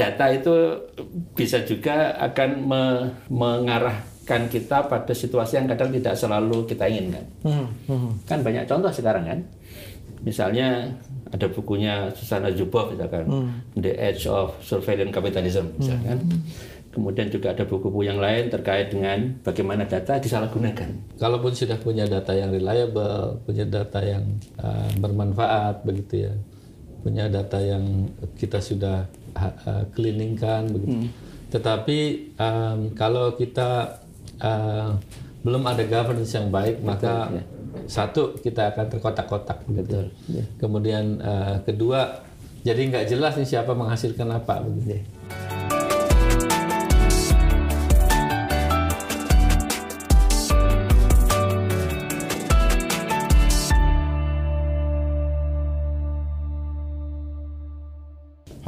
data itu bisa juga akan me mengarahkan kita pada situasi yang kadang tidak selalu kita inginkan. Hmm, hmm. Kan banyak contoh sekarang kan. Misalnya ada bukunya Susana Zuboff misalkan hmm. The Edge of Surveillance Capitalism misalkan. Hmm. Kemudian juga ada buku-buku yang lain terkait dengan bagaimana data disalahgunakan. Kalaupun sudah punya data yang reliable, punya data yang uh, bermanfaat begitu ya, punya data yang kita sudah uh, cleaningkan begitu. Hmm. Tetapi um, kalau kita uh, belum ada governance yang baik, Betul, maka ya. satu kita akan terkotak-kotak begitu. Ya. Kemudian uh, kedua, jadi nggak jelas nih siapa menghasilkan apa begitu. Ya.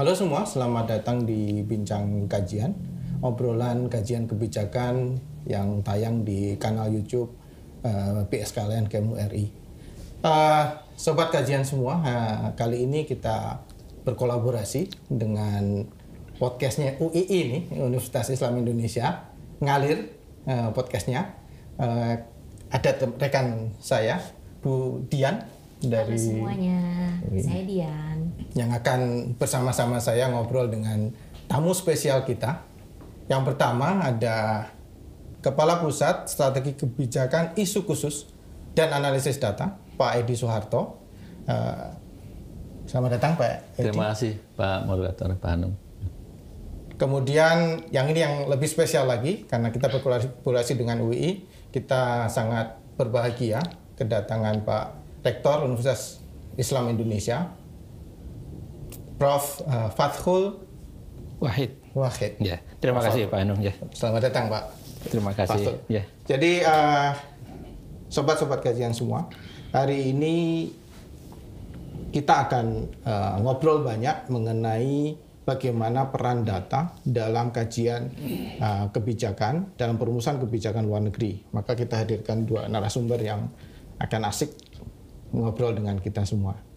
Halo semua, selamat datang di Bincang Kajian, obrolan kajian kebijakan yang tayang di kanal YouTube uh, eh, PSKLN Kemu RI. Uh, sobat kajian semua, uh, kali ini kita berkolaborasi dengan podcastnya UII ini, Universitas Islam Indonesia, ngalir uh, podcastnya. Uh, ada rekan saya, Bu Dian dari Halo semuanya, saya Dian yang akan bersama-sama saya ngobrol dengan tamu spesial kita. Yang pertama ada Kepala Pusat Strategi Kebijakan Isu Khusus dan Analisis Data, Pak Edi Soeharto. Uh, selamat datang Pak Edi. Terima kasih Pak Moderator, Pak Hanum. Kemudian yang ini yang lebih spesial lagi karena kita berkolaborasi dengan UI, kita sangat berbahagia kedatangan Pak Rektor Universitas Islam Indonesia, Prof. Uh, Fathul Wahid. Wahid. Ya, terima Prof. kasih Pak Anung ya. Selamat datang Pak. Terima kasih. Fathul. Ya. Jadi uh, sobat-sobat kajian semua, hari ini kita akan uh, ngobrol banyak mengenai bagaimana peran data dalam kajian uh, kebijakan dalam perumusan kebijakan luar negeri. Maka kita hadirkan dua narasumber yang akan asik ngobrol dengan kita semua.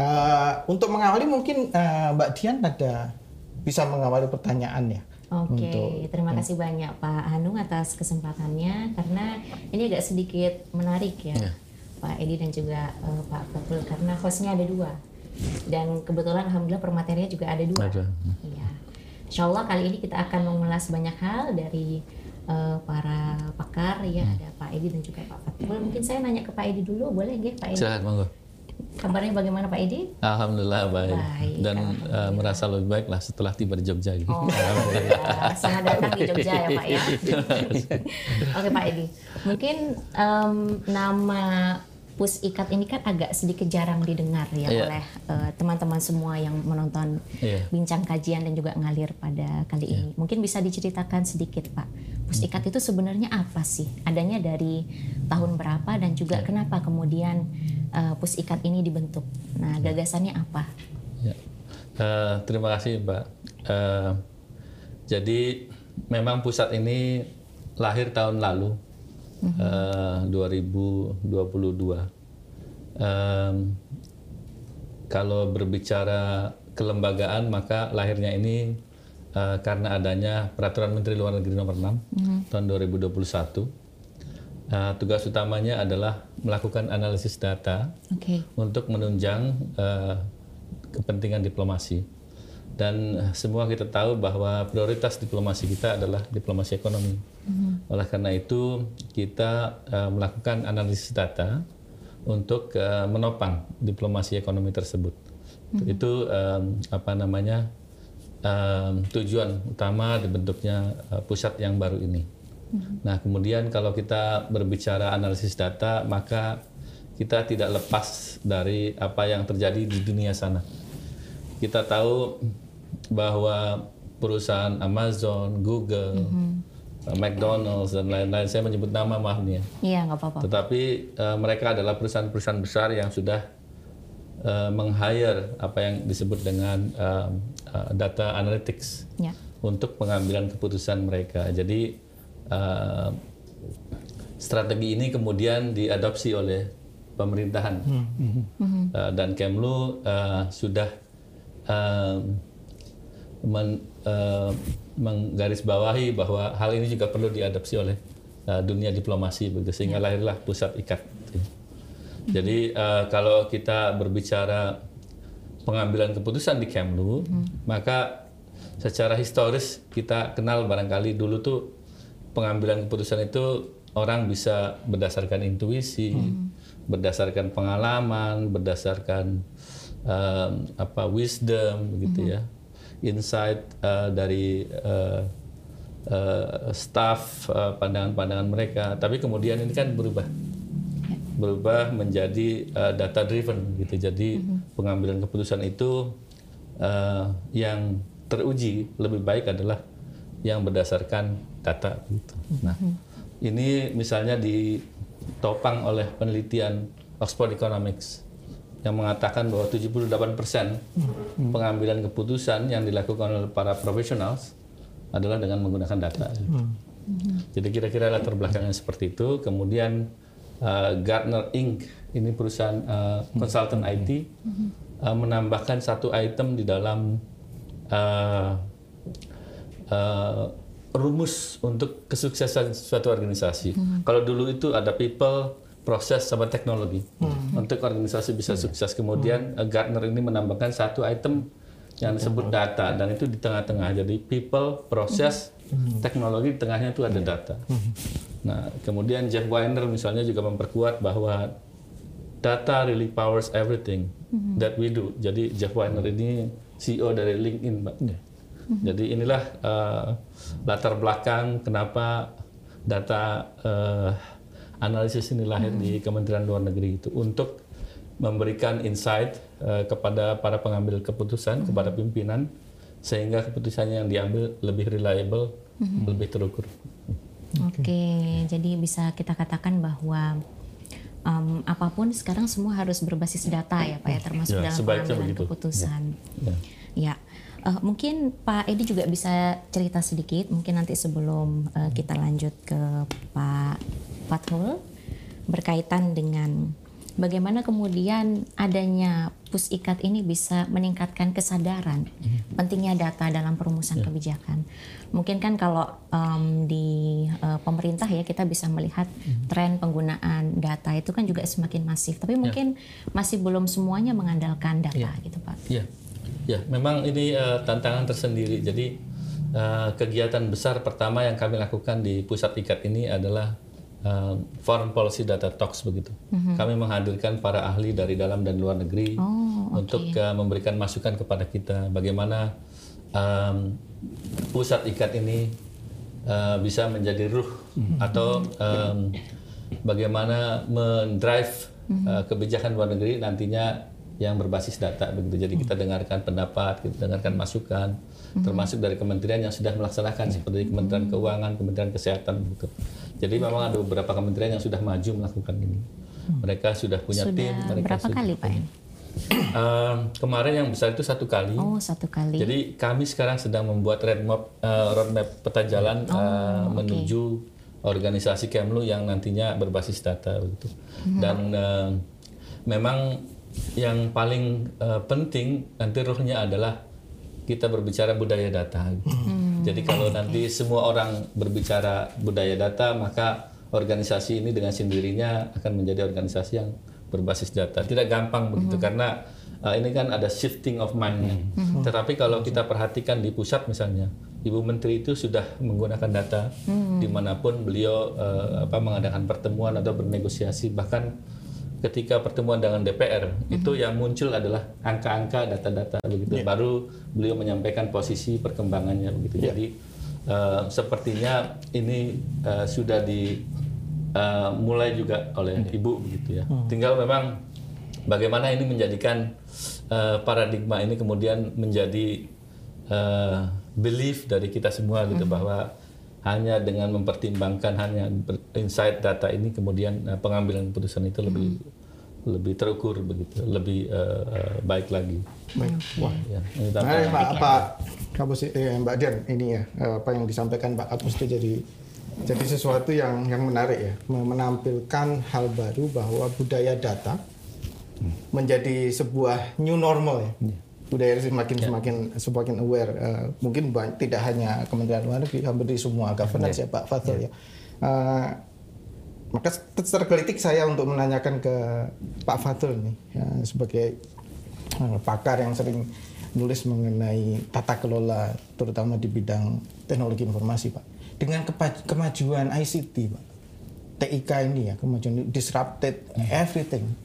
Uh, untuk mengawali mungkin uh, Mbak Dian ada bisa mengawali pertanyaannya. Oke, okay. terima kasih hmm. banyak Pak Hanung atas kesempatannya karena ini agak sedikit menarik ya, yeah. Pak Edi dan juga uh, Pak Fatul karena hostnya ada dua dan kebetulan alhamdulillah permaterinya juga ada dua. Iya. Insya Allah kali ini kita akan mengulas banyak hal dari uh, para pakar ya hmm. ada Pak Edi dan juga Pak Fatul. Mungkin saya nanya ke Pak Edi dulu, boleh nggak Pak Edi? Silakan monggo. Kabarnya bagaimana Pak Edi? Alhamdulillah baik. baik Dan Uh, merasa lebih baik lah setelah tiba di Jogja. Gitu. Oh, ya. Sangat datang di Jogja ya Pak ya. Oke Pak Edi. Mungkin um, nama Pus Ikat ini kan agak sedikit jarang didengar ya yeah. oleh eh, teman-teman uh, semua yang menonton yeah. bincang kajian dan juga ngalir pada kali yeah. ini. Mungkin bisa diceritakan sedikit Pak. Pus Ikat itu sebenarnya apa sih? Adanya dari tahun berapa dan juga yeah. kenapa kemudian uh, Pus Ikat ini dibentuk? Nah, gagasannya apa? Yeah. Uh, terima kasih Mbak. Uh, jadi memang pusat ini lahir tahun lalu uh, 2022. Um, kalau berbicara kelembagaan maka lahirnya ini uh, karena adanya peraturan Menteri Luar Negeri nomor 6 mm-hmm. tahun 2021. Uh, tugas utamanya adalah melakukan analisis data okay. untuk menunjang uh, kepentingan diplomasi dan semua kita tahu bahwa prioritas diplomasi kita adalah diplomasi ekonomi. Mm-hmm. Oleh karena itu kita uh, melakukan analisis data untuk uh, menopang diplomasi ekonomi tersebut. Mm-hmm. Itu um, apa namanya um, tujuan utama dibentuknya uh, pusat yang baru ini. Mm-hmm. Nah kemudian kalau kita berbicara analisis data maka kita tidak lepas dari apa yang terjadi di dunia sana. Kita tahu bahwa perusahaan Amazon, Google, mm -hmm. McDonald's dan lain-lain, saya menyebut nama maaf nih ya. Iya nggak apa-apa. Tetapi uh, mereka adalah perusahaan-perusahaan besar yang sudah uh, meng-hire apa yang disebut dengan uh, uh, data analytics yeah. untuk pengambilan keputusan mereka. Jadi uh, strategi ini kemudian diadopsi oleh pemerintahan mm -hmm. uh, dan Kemlu uh, sudah uh, men uh, menggarisbawahi bahwa hal ini juga perlu diadopsi oleh uh, dunia diplomasi begitu sehingga ya. lahirlah pusat ikat. Jadi uh, kalau kita berbicara pengambilan keputusan di Kemlu, hmm. maka secara historis kita kenal barangkali dulu tuh pengambilan keputusan itu orang bisa berdasarkan intuisi, hmm. berdasarkan pengalaman, berdasarkan um, apa wisdom gitu hmm. ya, insight uh, dari uh, uh, staff pandangan-pandangan uh, mereka. Tapi kemudian ini kan berubah, berubah menjadi uh, data driven gitu. Jadi hmm. pengambilan keputusan itu uh, yang teruji lebih baik adalah yang berdasarkan data gitu. Nah. Hmm ini misalnya ditopang oleh penelitian Oxford Economics yang mengatakan bahwa 78% hmm. pengambilan keputusan yang dilakukan oleh para profesional adalah dengan menggunakan data. Hmm. Jadi kira-kira latar belakangnya seperti itu. Kemudian uh, Gartner Inc. ini perusahaan uh, konsultan IT uh, menambahkan satu item di dalam uh, uh, rumus untuk kesuksesan suatu organisasi. Hmm. Kalau dulu itu ada people, proses sama teknologi. Hmm. Untuk organisasi bisa hmm. sukses. Kemudian hmm. Gartner ini menambahkan satu item yang disebut data dan itu di tengah-tengah. Jadi people, proses, hmm. teknologi di tengahnya itu ada data. Hmm. Nah, kemudian Jeff Weiner misalnya juga memperkuat bahwa data really powers everything hmm. that we do. Jadi Jeff Weiner ini CEO dari LinkedIn, Mbak. Yeah. Hmm. Jadi inilah uh, latar belakang kenapa data uh, analisis ini lahir hmm. di Kementerian Luar Negeri itu untuk memberikan insight uh, kepada para pengambil keputusan, hmm. kepada pimpinan sehingga keputusannya yang diambil lebih reliable, hmm. lebih terukur. Oke, okay. jadi bisa kita katakan bahwa um, apa pun sekarang semua harus berbasis data ya Pak ya termasuk ya, dalam pengambilan begitu. keputusan. Ya. ya. Uh, mungkin Pak Edi juga bisa cerita sedikit, mungkin nanti sebelum uh, kita lanjut ke Pak Fathul berkaitan dengan bagaimana kemudian adanya pusikat ini bisa meningkatkan kesadaran hmm. pentingnya data dalam perumusan yeah. kebijakan. Mungkin kan kalau um, di uh, pemerintah ya kita bisa melihat hmm. tren penggunaan data itu kan juga semakin masif, tapi ya. mungkin yeah. masih belum semuanya mengandalkan data yeah. gitu Pak. Yeah. Ya, memang ini uh, tantangan tersendiri. Jadi uh, kegiatan besar pertama yang kami lakukan di pusat ikat ini adalah uh, Foreign Policy Data Talks begitu. Mm-hmm. Kami menghadirkan para ahli dari dalam dan luar negeri oh, okay. untuk uh, memberikan masukan kepada kita bagaimana um, pusat ikat ini uh, bisa menjadi ruh mm-hmm. atau um, bagaimana mendrive uh, kebijakan luar negeri nantinya yang berbasis data begitu. Jadi kita dengarkan pendapat, kita dengarkan masukan, hmm. termasuk dari kementerian yang sudah melaksanakan seperti Kementerian Keuangan, Kementerian Kesehatan begitu. Jadi memang ada beberapa kementerian yang sudah maju melakukan ini. Mereka sudah punya sudah tim. Mereka berapa sudah kali Pak? Uh, kemarin yang besar itu satu kali. Oh satu kali. Jadi kami sekarang sedang membuat roadmap, uh, roadmap peta jalan oh, uh, menuju organisasi Kemlu yang nantinya berbasis data begitu. Hmm. Dan uh, memang yang paling uh, penting nanti rohnya adalah kita berbicara budaya data. Hmm. Jadi kalau nanti semua orang berbicara budaya data, maka organisasi ini dengan sendirinya akan menjadi organisasi yang berbasis data. Tidak gampang begitu hmm. karena uh, ini kan ada shifting of mind. Hmm. Tetapi kalau kita perhatikan di pusat misalnya, Ibu Menteri itu sudah menggunakan data hmm. di mana pun beliau uh, apa mengadakan pertemuan atau bernegosiasi bahkan ketika pertemuan dengan DPR mm-hmm. itu yang muncul adalah angka-angka data-data begitu yeah. baru beliau menyampaikan posisi perkembangannya begitu yeah. jadi uh, sepertinya ini uh, sudah di uh, mulai juga oleh mm. ibu begitu ya mm. tinggal memang bagaimana ini menjadikan uh, paradigma ini kemudian menjadi uh, belief dari kita semua gitu mm. bahwa hanya dengan mempertimbangkan hanya insight data ini kemudian uh, pengambilan keputusan itu lebih hmm. lebih terukur begitu lebih uh, uh, baik lagi. Baik. Wah. Ya, ini nah, Pak, Pak Kapus, eh, Mbak Dian ini ya apa yang disampaikan Pak Kapus itu jadi jadi sesuatu yang yang menarik ya menampilkan hal baru bahwa budaya data hmm. menjadi sebuah new normal ya. Hmm. Budaya sih semakin semakin semakin aware. Uh, mungkin banyak, tidak hanya Kementerian Luar Negeri, hampir di semua governance ya Pak Fatul ya. Uh, maka tergelitik saya untuk menanyakan ke Pak Fatul nih ya, sebagai uh, pakar yang sering nulis mengenai tata kelola terutama di bidang teknologi informasi Pak. Dengan kemajuan ICT Pak. TIK ini ya, kemajuan disrupted everything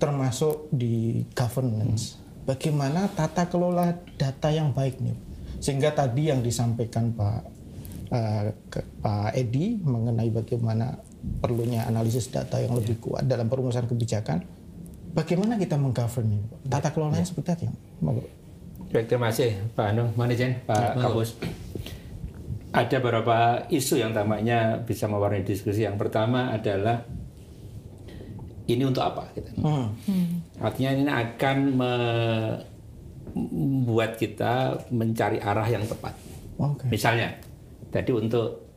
termasuk di governance. Bagaimana tata kelola data yang baik nih? Sehingga tadi yang disampaikan Pak uh, ke Pak Edi mengenai bagaimana perlunya analisis data yang lebih ya. kuat dalam perumusan kebijakan. Bagaimana kita menggovern ini? Tata kelolanya ya. seperti apa? Baik, terima kasih Pak Anung, Manajen, Pak ya, Kapus. Ada beberapa isu yang tampaknya bisa mewarnai diskusi. Yang pertama adalah ini untuk apa? Gitu. Hmm. Artinya ini akan membuat kita mencari arah yang tepat. Okay. Misalnya, tadi untuk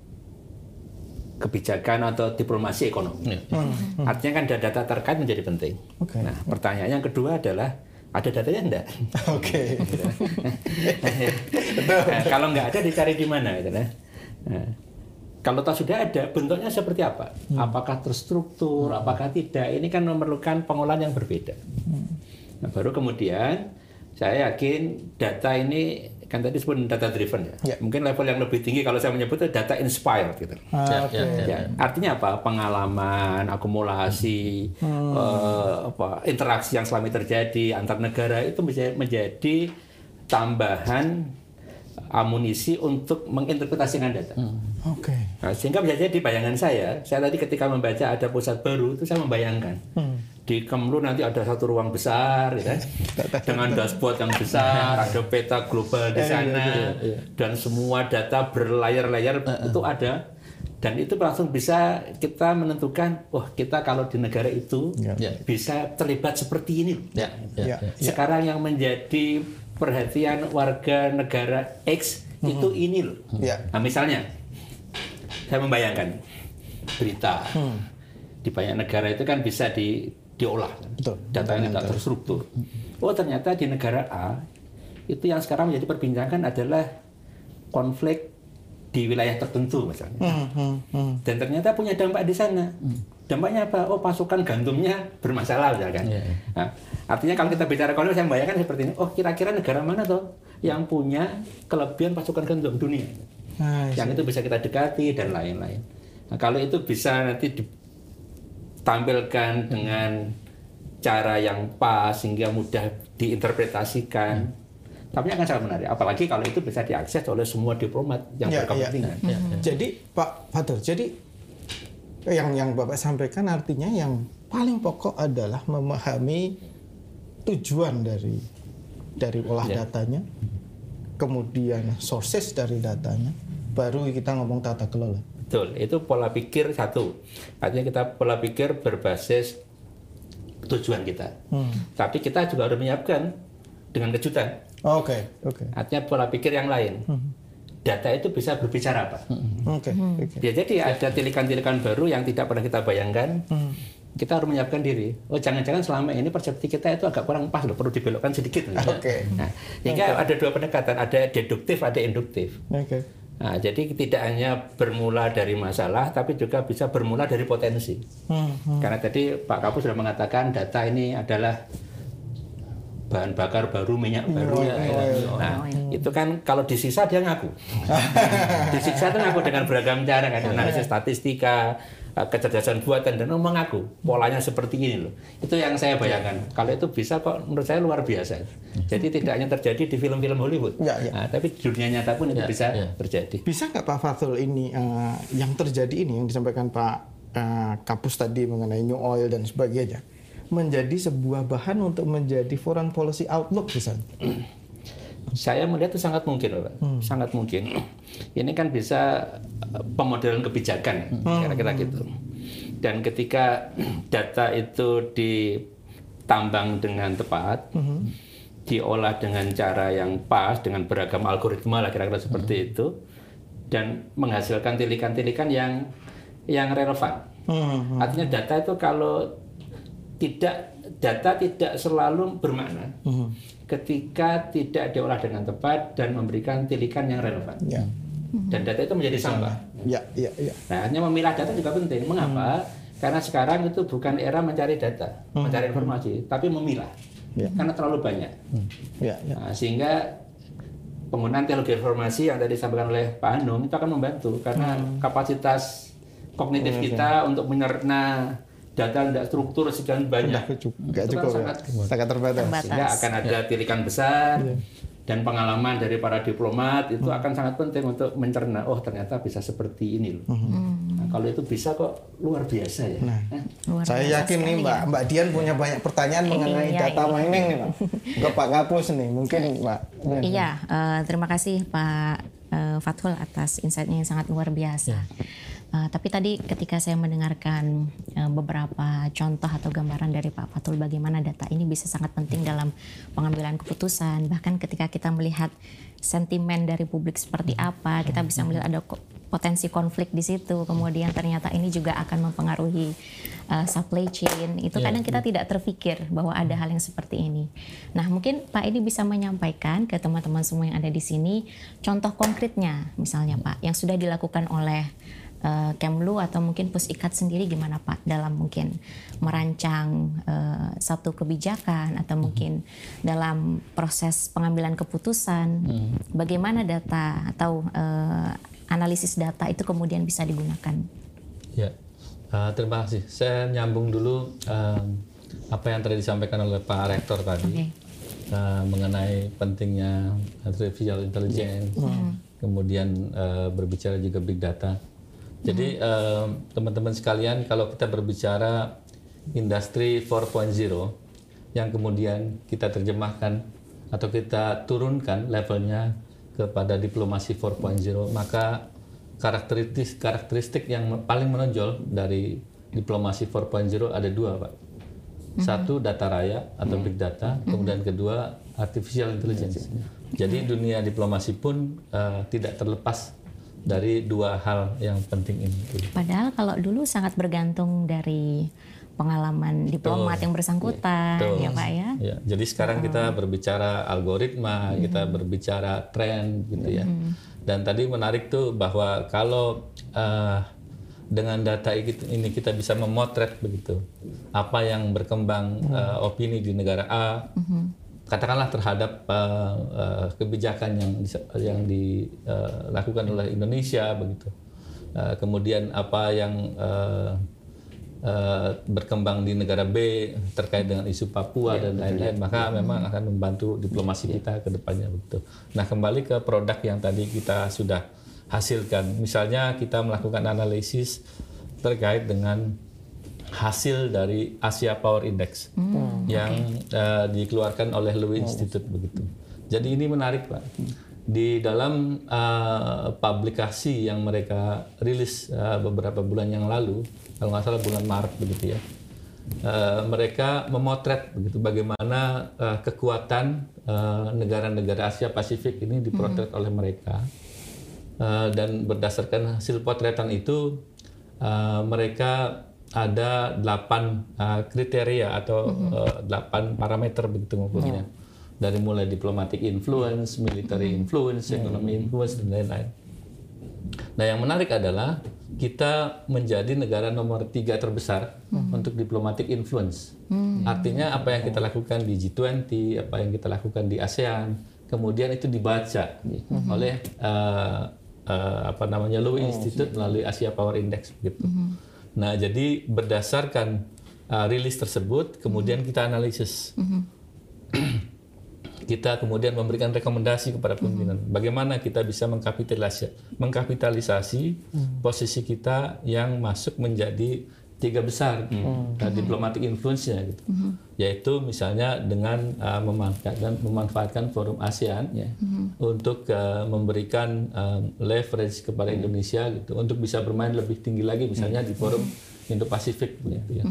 kebijakan atau diplomasi ekonomi. Hmm. Hmm. Artinya kan data terkait menjadi penting. Okay. Nah, pertanyaan yang kedua adalah ada datanya enggak? Oke. Okay. nah, kalau enggak ada dicari di mana gitu nah. Kalau tak sudah ada, bentuknya seperti apa? Hmm. Apakah terstruktur, hmm. apakah tidak? Ini kan memerlukan pengolahan yang berbeda. Hmm. Nah, baru kemudian saya yakin data ini kan tadi disebut data driven ya. ya. Mungkin level yang lebih tinggi kalau saya menyebut itu data inspired gitu. Ah, ya, okay. ya, ya. Artinya apa? Pengalaman, akumulasi, hmm. uh, apa interaksi yang selama ini terjadi antar negara itu menjadi, menjadi tambahan amunisi untuk menginterpretasikan data. Hmm. Oke. Okay. Nah, sehingga bisa jadi bayangan saya, saya tadi ketika membaca ada pusat baru itu saya membayangkan. Hmm di Kemlu nanti ada satu ruang besar ya, dengan dashboard yang besar, ada peta global di eh, iya, sana iya, iya, dan semua data berlayar-layar itu ada dan itu langsung bisa kita menentukan wah kita kalau di negara itu yeah. bisa terlibat seperti ini. Yeah. Yeah. Sekarang yang menjadi perhatian warga negara X mm-hmm. itu ini loh. Yeah. Nah misalnya saya membayangkan berita hmm. di banyak negara itu kan bisa di diolah Betul. data yang tidak terstruktur. Oh ternyata di negara A itu yang sekarang menjadi perbincangan adalah konflik di wilayah tertentu misalnya. Hmm, hmm, hmm. Dan ternyata punya dampak di sana. Hmm. Dampaknya apa? Oh pasukan gandumnya bermasalah misalkan. Yeah. Nah, artinya kalau kita bicara konflik saya membayangkan seperti ini. Oh kira-kira negara mana tuh yang punya kelebihan pasukan gandum dunia? Nah, yang itu bisa kita dekati dan lain-lain. Nah, kalau itu bisa nanti di, tampilkan dengan cara yang pas sehingga mudah diinterpretasikan. Hmm. Tapi akan sangat menarik, apalagi kalau itu bisa diakses oleh semua diplomat yang ya, berkepentingan. Ya, ya. Hmm. Jadi Pak Fatur, jadi yang yang Bapak sampaikan artinya yang paling pokok adalah memahami tujuan dari dari olah ya. datanya, kemudian sources dari datanya, baru kita ngomong tata kelola. Betul, itu pola pikir satu. Artinya kita pola pikir berbasis tujuan kita. Hmm. Tapi kita juga harus menyiapkan dengan kejutan. Oke, okay, oke. Okay. Artinya pola pikir yang lain. Hmm. Data itu bisa berbicara, Pak. Hmm. Oke. Okay, hmm. okay. Ya, jadi ada tilikan-tilikan baru yang tidak pernah kita bayangkan. Hmm. Kita harus menyiapkan diri. Oh, jangan-jangan selama ini persepsi kita itu agak kurang pas loh, perlu dibelokkan sedikit. Oke. Okay. Nah, sehingga okay. ada dua pendekatan, ada deduktif, ada induktif. Oke. Okay. Nah, jadi tidak hanya bermula dari masalah, tapi juga bisa bermula dari potensi. Hmm, hmm. Karena tadi Pak Kapus sudah mengatakan data ini adalah bahan bakar baru, minyak hmm, baru. Ya, ya. Nah, itu kan kalau disisa dia ngaku. disisa itu ngaku dengan beragam cara, kan analisis statistika, Eh, kecerdasan buatan dan mengaku polanya seperti ini loh. Itu yang saya bayangkan. Kalau itu bisa kok menurut saya luar biasa. Jadi tidak hanya terjadi di film-film Hollywood, ya, ya. Nah, tapi di dunia nyata pun itu ya, bisa ya. terjadi. Bisa nggak Pak Fatul ini uh, yang terjadi ini yang disampaikan Pak uh, Kapus tadi mengenai new oil dan sebagainya menjadi sebuah bahan untuk menjadi foreign policy outlook misalnya? Saya melihat itu sangat mungkin, Pak. Hmm. Sangat mungkin. Ini kan bisa eh, pemodelan kebijakan, hmm. kira-kira gitu. Dan ketika data itu ditambang dengan tepat, hmm. diolah dengan cara yang pas, dengan beragam algoritma lah kira-kira seperti hmm. itu, dan menghasilkan tilikan-tilikan yang yang relevan. Hmm. Artinya data itu kalau tidak data tidak selalu bermakna. Hmm ketika tidak diolah dengan tepat dan memberikan tilikan yang relevan. Ya. Dan data itu menjadi sampah. Ya, ya, ya. Nah, hanya memilah data juga penting. Mengapa? Karena sekarang itu bukan era mencari data, mencari informasi, tapi memilah. Ya. Karena terlalu banyak. Ya, ya. Nah, sehingga penggunaan teknologi informasi yang tadi disampaikan oleh Pak Hanum itu akan membantu karena kapasitas kognitif kita untuk mencerna data dan struktur sekian banyak Udah cukup, nggak itu kan cukup ya. sangat Sangat terbatas. Terbatas. sehingga akan ada tilikan besar dan pengalaman dari para diplomat itu akan sangat penting untuk mencerna oh ternyata bisa seperti ini loh. Nah, kalau itu bisa kok luar biasa ya. Hah? Luar Saya biasa yakin nih Mbak ya. Mbak Dian punya banyak pertanyaan mengenai Iya, data iya. mining nih Pak. Ke Pak Kapus nih, mungkin Mbak. Iya, eh, terima kasih Pak eh, Fathul atas insight-nya yang sangat luar biasa. Eh, tapi tadi ketika saya mendengarkan eh, beberapa contoh atau gambaran dari Pak Fathul bagaimana data ini bisa sangat penting dalam pengambilan keputusan, bahkan ketika kita melihat sentimen dari publik seperti apa, kita bisa melihat ada potensi konflik di situ. Kemudian ternyata ini juga akan mempengaruhi uh, supply chain. Itu kadang kita tidak terpikir bahwa ada hal yang seperti ini. Nah, mungkin Pak Edi bisa menyampaikan ke teman-teman semua yang ada di sini contoh konkretnya, misalnya Pak, yang sudah dilakukan oleh uh, Kemlu atau mungkin Pusikat sendiri gimana Pak dalam mungkin merancang uh, satu kebijakan atau mungkin dalam proses pengambilan keputusan bagaimana data atau uh, analisis data itu kemudian bisa digunakan. Ya, Uh, terima kasih. Saya nyambung dulu um, apa yang tadi disampaikan oleh Pak Rektor tadi Oke. uh, mengenai pentingnya artificial intelligence, kemudian uh, berbicara juga big data. Jadi um, teman-teman sekalian, kalau kita berbicara industri 4.0 yang kemudian kita terjemahkan atau kita turunkan levelnya kepada diplomasi 4.0, maka karakteristik karakteristik yang paling menonjol dari diplomasi 4.0 ada dua pak. Satu data raya atau big data kemudian kedua artificial intelligence. Jadi dunia diplomasi pun eh, tidak terlepas dari dua hal yang penting ini. Padahal kalau dulu sangat bergantung dari pengalaman diplomat yang bersangkutan, Betul. ya Pak ya. Ya, jadi sekarang kita berbicara algoritma, kita berbicara tren gitu ya. Dan tadi menarik tuh bahwa kalau eh, dengan data ini kita bisa memotret begitu apa yang berkembang eh, opini di negara A, katakanlah terhadap eh, eh, kebijakan yang yang dilakukan oleh Indonesia begitu. Eh, kemudian apa yang eh, eh, berkembang di negara B terkait dengan isu Papua dan lain-lain maka memang akan membantu diplomasi kita ke depannya begitu. Nah, kembali ke produk yang tadi kita sudah hasilkan. Misalnya kita melakukan analisis terkait dengan hasil dari Asia Power Index yang eh, dikeluarkan oleh Lowy Institute begitu. Jadi ini menarik, Pak. Di dalam eh, publikasi yang mereka rilis eh, beberapa bulan yang lalu, kalau nggak salah bulan Maret begitu ya, eh, mereka memotret begitu bagaimana eh, kekuatan negara-negara Asia Pasifik ini dipotret oleh mereka. Eh, dan berdasarkan hasil potretan itu eh, mereka ada delapan eh, kriteria atau eh, delapan parameter begitu ngukurnya dari mulai diplomatic influence, military influence, economy influence dan lain-lain. Nah yang menarik adalah kita menjadi negara nomor tiga terbesar untuk diplomatic influence. Artinya apa yang kita lakukan di G20, apa yang kita lakukan di ASEAN, kemudian itu dibaca oleh eh, eh, apa namanya Lowy Institute melalui Asia Power Index gitu. Nah jadi berdasarkan eh, rilis tersebut, kemudian kita analisis. Kita kemudian memberikan rekomendasi kepada pimpinan. Bagaimana kita bisa mengkapitalisasi mengkapitalisasi posisi kita yang masuk menjadi tiga besar uh, diplomatic influence-nya gitu. Yaitu misalnya dengan uh, memanfaatkan memanfaatkan forum ASEAN ya untuk uh, memberikan uh, leverage kepada Indonesia gitu untuk bisa bermain lebih tinggi lagi misalnya di forum Indo-Pasifik begitu ya.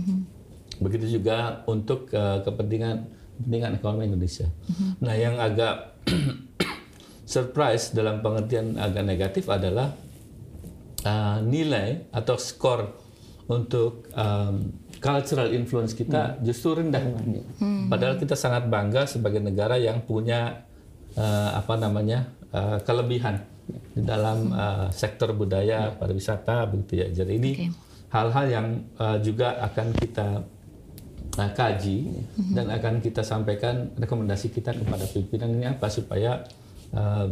Begitu juga untuk uh, kepentingan kepentingan ekonomi Indonesia. Nah, yang agak surprise dalam pengertian agak negatif adalah uh, nilai atau skor untuk um, cultural influence kita justru rendah. Padahal kita sangat bangga sebagai negara yang punya uh, apa namanya uh, kelebihan di dalam uh, sektor budaya pariwisata begitu ya. Jadi ini hal-hal yang uh, juga akan kita uh, kaji dan akan kita sampaikan rekomendasi kita kepada pimpinan ini apa supaya uh,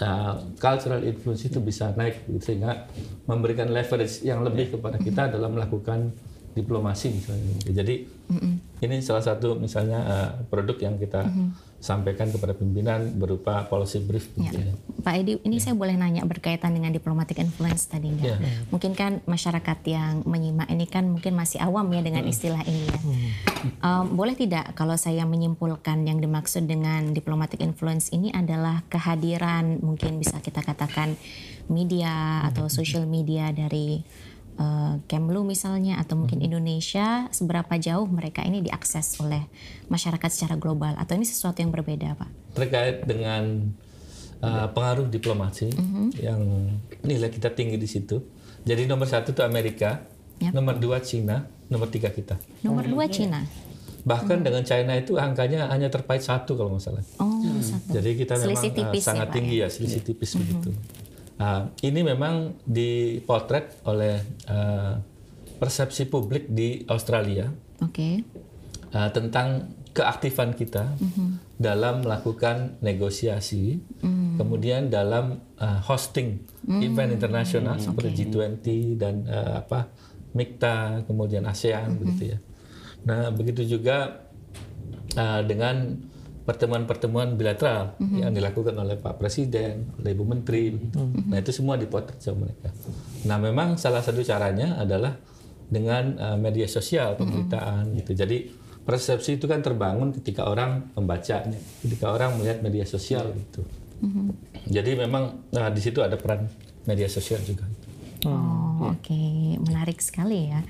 uh, cultural influence itu bisa naik gitu, sehingga memberikan leverage yang lebih kepada kita dalam melakukan diplomasi misalnya. Jadi ini salah satu misalnya uh, produk yang kita sampaikan kepada pimpinan berupa policy brief. Ya. gitu ya. Pak Edi, ini saya boleh nanya berkaitan dengan diplomatic influence tadinya. Ya. Mungkin kan masyarakat yang menyimak ini kan mungkin masih awam ya dengan istilah ini ya. Um, boleh tidak kalau saya menyimpulkan yang dimaksud dengan diplomatic influence ini adalah kehadiran mungkin bisa kita katakan media atau social media dari uh, Kemlu misalnya atau mungkin Indonesia seberapa jauh mereka ini diakses oleh masyarakat secara global atau ini sesuatu yang berbeda Pak? terkait dengan uh, pengaruh diplomasi yang nilai kita tinggi di situ. Jadi nomor satu itu Amerika, Yap. nomor dua Cina, nomor tiga kita. Nomor dua Cina. Bahkan dengan China itu angkanya hanya terpaut satu kalau nggak salah. Oh, satu. Jadi kita memang Selisih uh, tipis ya, sangat Pak, tinggi ya, selisih tipis begitu. Nah, ini memang dipotret oleh uh, persepsi publik di Australia. Oke. uh, tentang keaktifan kita dalam melakukan negosiasi, kemudian dalam uh, hosting event internasional seperti G20 dan uh, apa MIKTA, kemudian ASEAN begitu ya. Nah begitu juga uh, dengan pertemuan-pertemuan bilateral yang dilakukan oleh Pak Presiden, oleh Ibu Menteri, begitu. nah itu semua dipotret sama mereka. Nah memang salah satu caranya adalah dengan uh, media sosial pemberitaan gitu. Jadi persepsi itu kan terbangun ketika orang membacanya, ketika orang melihat media sosial gitu. Jadi memang nah, di situ ada peran media sosial juga. Oh, oke, menarik sekali ya.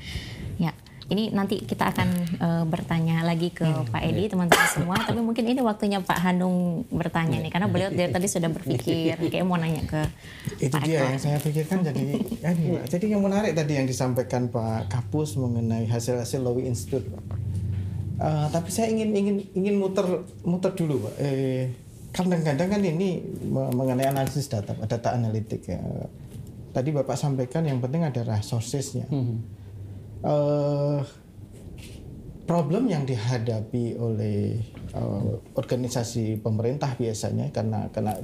Ya, ini nanti kita akan eh, bertanya lagi ke Pak Edi, teman-teman semua. Tapi mungkin ini waktunya Pak Hanung bertanya nih, karena beliau dari tadi sudah berpikir, kayak mau nanya ke itu Pak dia Eko. yang saya pikirkan jadi ya, nih, jadi yang menarik tadi yang disampaikan Pak Kapus mengenai hasil-hasil Lowy Institute. Eh, tapi saya ingin ingin ingin muter muter dulu Pak. Eh, kadang-kadang kan ini me- mengenai analisis data data analitik ya. Tadi Bapak sampaikan yang penting adalah sourcesnya. Eh, problem yang dihadapi oleh uh, organisasi pemerintah biasanya karena karena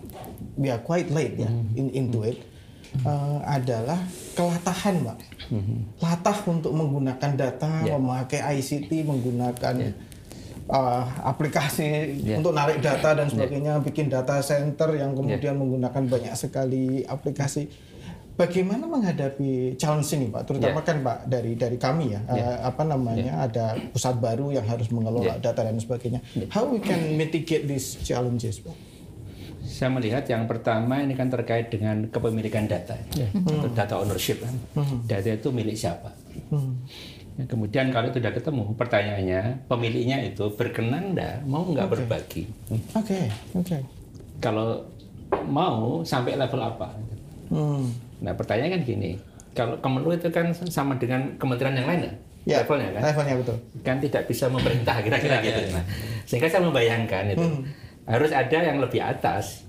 we are quite late ya in, into it uh, adalah kelatahan mbak. Latah untuk menggunakan data memakai ICT menggunakan uh, aplikasi untuk narik data dan sebagainya bikin data center yang kemudian menggunakan banyak sekali aplikasi Bagaimana menghadapi challenge ini, Pak? Terutama kan, Pak, dari dari kami ya, eh, apa namanya, ada pusat baru yang harus mengelola data dan sebagainya. How we can mitigate these challenges, Pak? Saya melihat yang pertama ini kan terkait dengan kepemilikan data, atau data ownership kan. Data itu milik siapa? Ya, kemudian kalau itu sudah ketemu, pertanyaannya pemiliknya itu berkenan enggak, mau nggak berbagi? Oke, oke. Kalau mau sampai level apa? Hmm. Nah pertanyaannya kan gini, kalau Kemenlu itu kan sama dengan kementerian yang lain ya, Ya, levelnya kan? levelnya betul. kan tidak bisa memerintah kira-kira gitu. Nah, sehingga saya membayangkan itu harus ada yang lebih atas.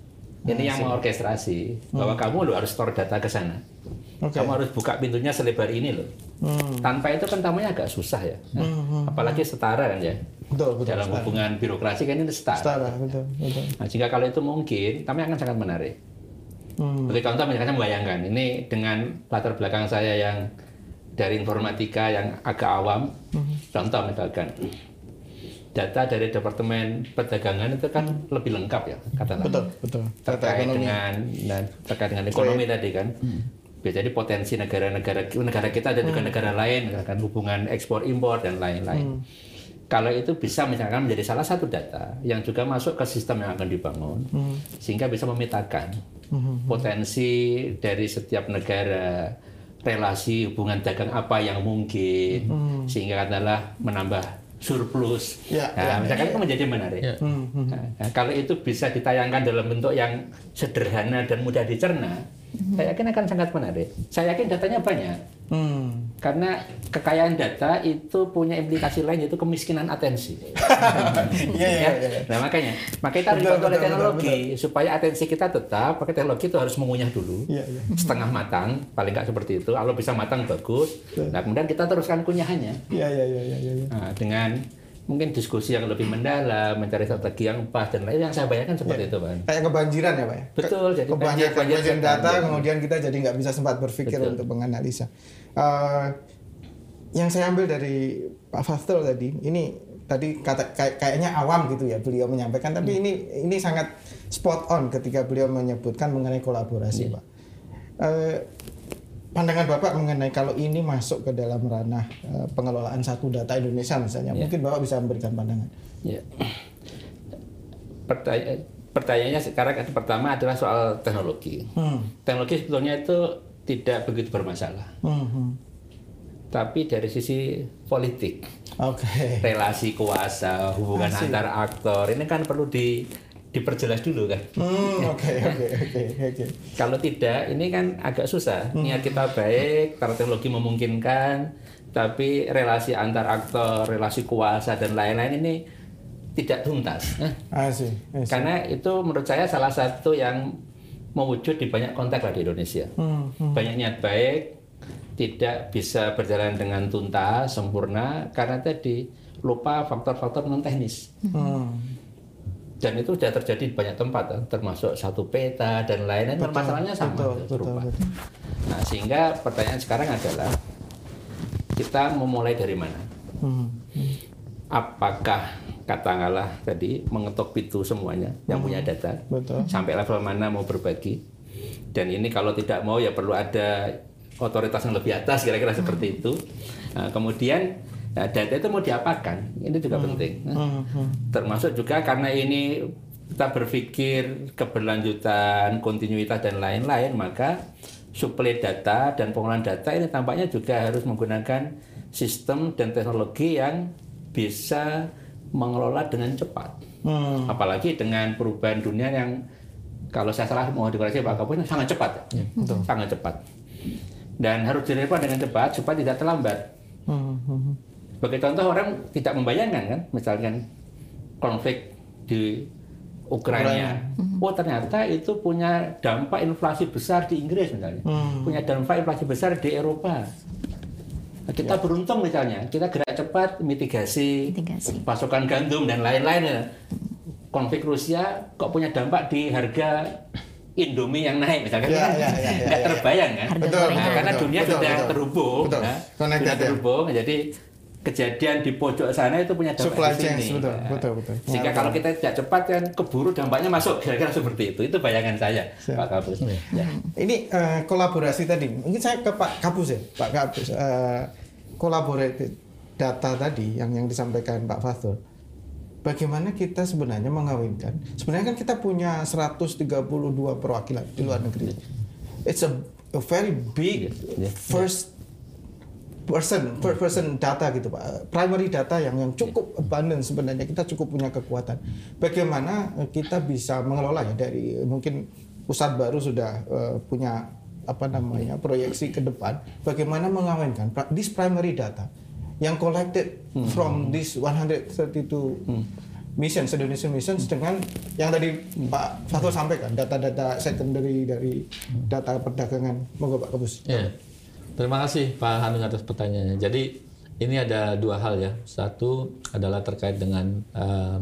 Ini yang mengorkestrasi bahwa kamu lo harus store data ke sana. Oke. Kamu harus buka pintunya selebar ini loh. Tanpa itu kan tamunya agak susah ya. Nah, Apalagi setara kan ya. Betul, betul. Dalam hubungan birokrasi kan ini setara. Setara, betul, betul. Nah, jika kalau itu mungkin, kami akan sangat menarik. Hmm. Seperti contoh misalnya membayangkan ini dengan latar belakang saya yang dari informatika yang agak awam, contoh misalkan data dari Departemen Perdagangan itu kan lebih lengkap ya katakanlah Betul, betul. Data terkait ekonomi. dengan dan terkait dengan ekonomi tadi kan. Biasanya potensi negara-negara negara kita dan juga negara lain, misalkan hubungan ekspor impor dan lain-lain. Kalau itu bisa misalkan menjadi salah satu data yang juga masuk ke sistem yang akan dibangun, sehingga bisa memetakan potensi dari setiap negara relasi hubungan dagang apa yang mungkin, sehingga adalah menambah surplus. Ya, nah, ya, misalkan itu menjadi menarik. Nah, nah, kalau itu bisa ditayangkan dalam bentuk yang sederhana dan mudah dicerna, saya yakin akan sangat menarik. Saya yakin datanya banyak. Hmm. Karena kekayaan data itu punya implikasi lain yaitu kemiskinan atensi. Iya iya Ya. iya. Nah makanya, makanya kita harus Betul, dibantu oleh betul, teknologi supaya atensi kita tetap. Pakai teknologi itu harus mengunyah dulu, Iya iya. setengah matang, paling nggak seperti itu. Kalau bisa matang bagus. Nah kemudian kita teruskan kunyahannya. Iya iya iya iya. iya. Nah, dengan mungkin diskusi yang lebih mendalam, mencari strategi yang pas dan lain yang saya bayangkan seperti itu, Bang. Kayak kebanjiran ya pak ya? Betul, jadi banjir kebanjiran data. kemudian kita jadi nggak bisa sempat berpikir Betul. untuk menganalisa. Eh, yang saya ambil dari Pak Fastel tadi, ini tadi kata kayak- kayaknya awam gitu ya beliau menyampaikan, tapi ini ini sangat spot on ketika beliau menyebutkan mengenai kolaborasi pak. Eh, pandangan bapak mengenai kalau ini masuk ke dalam ranah eh, pengelolaan satu data Indonesia misalnya, mungkin bapak bisa memberikan pandangan. Ya. Pertanya- pertanyaannya sekarang yang pertama adalah soal teknologi. Hmm. Teknologi sebetulnya itu tidak begitu bermasalah. Hmm, hmm. Tapi dari sisi politik, Oke. relasi kuasa, hubungan Asik. antar aktor, ini kan perlu di, diperjelas dulu kan. Hmm, oke oke oke oke. Kalau tidak, ini kan agak susah. Niat kita baik, karena teknologi memungkinkan, tapi relasi antar aktor, relasi kuasa dan lain-lain ini tidak tuntas. Asik. Karena itu menurut saya salah satu yang mewujud di banyak konteks lah di Indonesia. Hmm, Banyak niat baik, tidak bisa berjalan dengan tuntas, sempurna, karena tadi lupa faktor-faktor non teknis. Hmm. Dan itu sudah terjadi di banyak tempat, kan, termasuk satu peta dan lain-lain. Masalahnya sama, betul, betul, serupa. betul. Nah, sehingga pertanyaan sekarang adalah kita memulai dari mana? Hmm. Apakah katakanlah tadi mengetok pintu semuanya yang punya data, Betul. sampai level mana mau berbagi? Dan ini kalau tidak mau ya perlu ada otoritas yang lebih atas kira-kira seperti itu. Nah, kemudian nah, data itu mau diapakan? Ini juga penting. Nah, Hmm, hmm. termasuk juga karena ini kita berpikir keberlanjutan, kontinuitas dan lain-lain, maka suplai data dan pengolahan data ini tampaknya juga harus menggunakan sistem dan teknologi yang bisa mengelola dengan cepat. Hmm. Apalagi dengan perubahan dunia yang kalau saya salah mau dikoreksi Pak Kapolri sangat cepat, ya. sangat cepat. Dan harus direspon dengan cepat supaya tidak terlambat. Hmm, hmm. Sebagai contoh orang tidak membayangkan kan, misalkan konflik di Ukraina. Oh ternyata itu punya dampak inflasi besar di Inggris misalnya, punya dampak inflasi besar di Eropa. Nah, kita beruntung misalnya, kita gerak cepat mitigasi, Mitigasi. pasokan gandum dan lain-lain. ya. Konflik Rusia kok punya dampak di harga Indomie yang naik misalkan Ya, kan ya, ya, ya, nggak ya. terbayang kan? Betul. Nah, karena betul, dunia betul, sudah betul. terhubung, Betul. ya. Connected, sudah ya. terhubung. Jadi kejadian di pojok sana itu punya dampak Supply di chain, sini. betul, Nah, betul, betul. Sehingga kalau kita tidak cepat kan keburu dampaknya masuk kira-kira seperti itu. Itu bayangan saya, Siap. Pak Kapus. Ya. Ini eh, kolaborasi tadi. Mungkin saya ke Pak Kapus ya, Pak Kapus. Eh, kolaborasi data tadi yang yang disampaikan Pak Fathul. Bagaimana kita sebenarnya mengawinkan? Sebenarnya kan kita punya 132 perwakilan di luar negeri. It's a, a very big Ya. first person first person data gitu pak. Primary data yang yang cukup abundant sebenarnya. Kita cukup punya kekuatan. Bagaimana eh, kita bisa mengelola ya? Dari mungkin pusat baru sudah eh, punya apa namanya proyeksi ke depan. Bagaimana mengawinkan this primary data yang collected from this 132 missions Indonesian missions dengan yang tadi Pak Fatul sampaikan data-data secondary dari data perdagangan. Monggo Pak Kabus. Ya. Terima kasih Pak Hanung atas pertanyaannya. Jadi ini ada dua hal ya. Satu adalah terkait dengan uh,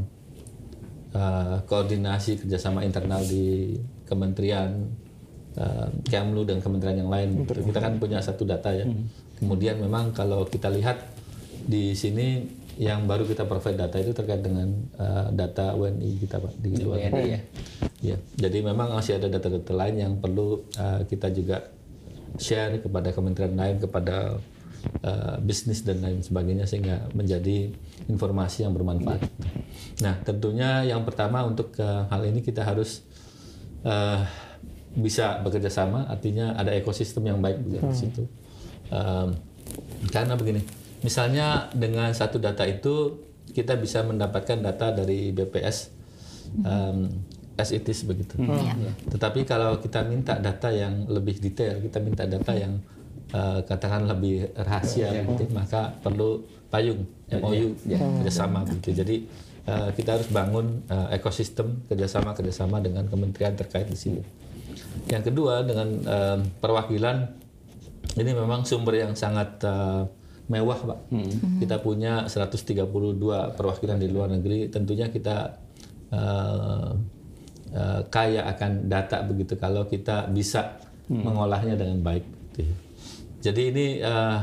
uh, koordinasi kerjasama internal di Kementerian uh, Kemlu dan kementerian yang lain. Gitu. Kita kan punya satu data ya. Kemudian memang kalau kita lihat di sini yang baru kita provide data itu terkait dengan uh, data WNI kita Pak di luar WNI, ya. Ya, jadi memang masih ada data-data lain yang perlu uh, kita juga share kepada kementerian lain, kepada uh, bisnis dan lain sebagainya sehingga menjadi informasi yang bermanfaat. Nah, tentunya yang pertama untuk uh, hal ini kita harus uh, bisa bekerja sama, artinya ada ekosistem yang baik di situ. Um, karena begini, misalnya dengan satu data itu kita bisa mendapatkan data dari BPS um, as it is begitu. Iya. Ya. Tetapi kalau kita minta data yang lebih detail, kita minta data yang uh, katakan lebih rahasia gitu, maka perlu payung MOU kerjasama gitu. Jadi uh, kita harus bangun uh, ekosistem kerjasama kerjasama dengan kementerian terkait di sini. Yang kedua dengan uh, perwakilan ini memang sumber yang sangat uh, mewah pak. Hmm. Kita punya 132 perwakilan di luar negeri. Tentunya kita uh, uh, kaya akan data begitu kalau kita bisa hmm. mengolahnya dengan baik. Gitu. Jadi ini uh,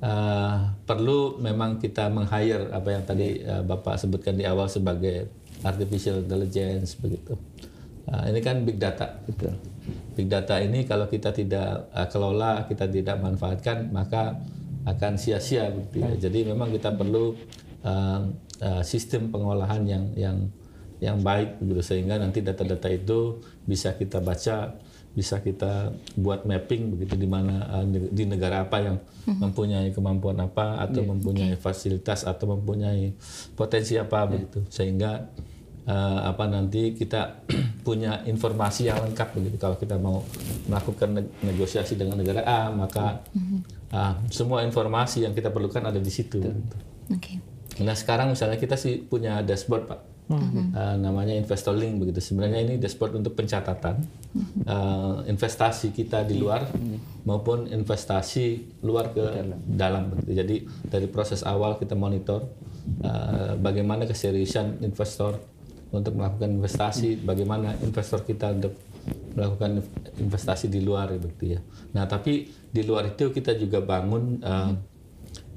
uh, perlu memang kita meng-hire apa yang tadi uh, bapak sebutkan di awal sebagai artificial intelligence begitu. Uh, ini kan big data. Betul. Big data ini kalau kita tidak uh, kelola, kita tidak manfaatkan, maka akan sia-sia gitu ya. Jadi memang kita perlu uh, uh, sistem pengolahan yang yang yang baik gitu sehingga nanti data-data itu bisa kita baca, bisa kita buat mapping begitu di mana uh, di negara apa yang uh-huh. mempunyai kemampuan apa atau yeah. mempunyai fasilitas atau mempunyai potensi apa yeah. begitu sehingga uh, apa nanti kita punya informasi yang lengkap begitu kalau kita mau melakukan negosiasi dengan negara A maka uh, semua informasi yang kita perlukan ada di situ. Okay. Nah sekarang misalnya kita sih punya dashboard pak, uh, namanya Investor Link begitu. Sebenarnya ini dashboard untuk pencatatan uh, investasi kita di luar maupun investasi luar ke dalam. Begitu. Jadi dari proses awal kita monitor uh, bagaimana keseriusan investor untuk melakukan investasi, bagaimana investor kita untuk melakukan investasi di luar begitu ya. Nah, tapi di luar itu kita juga bangun uh,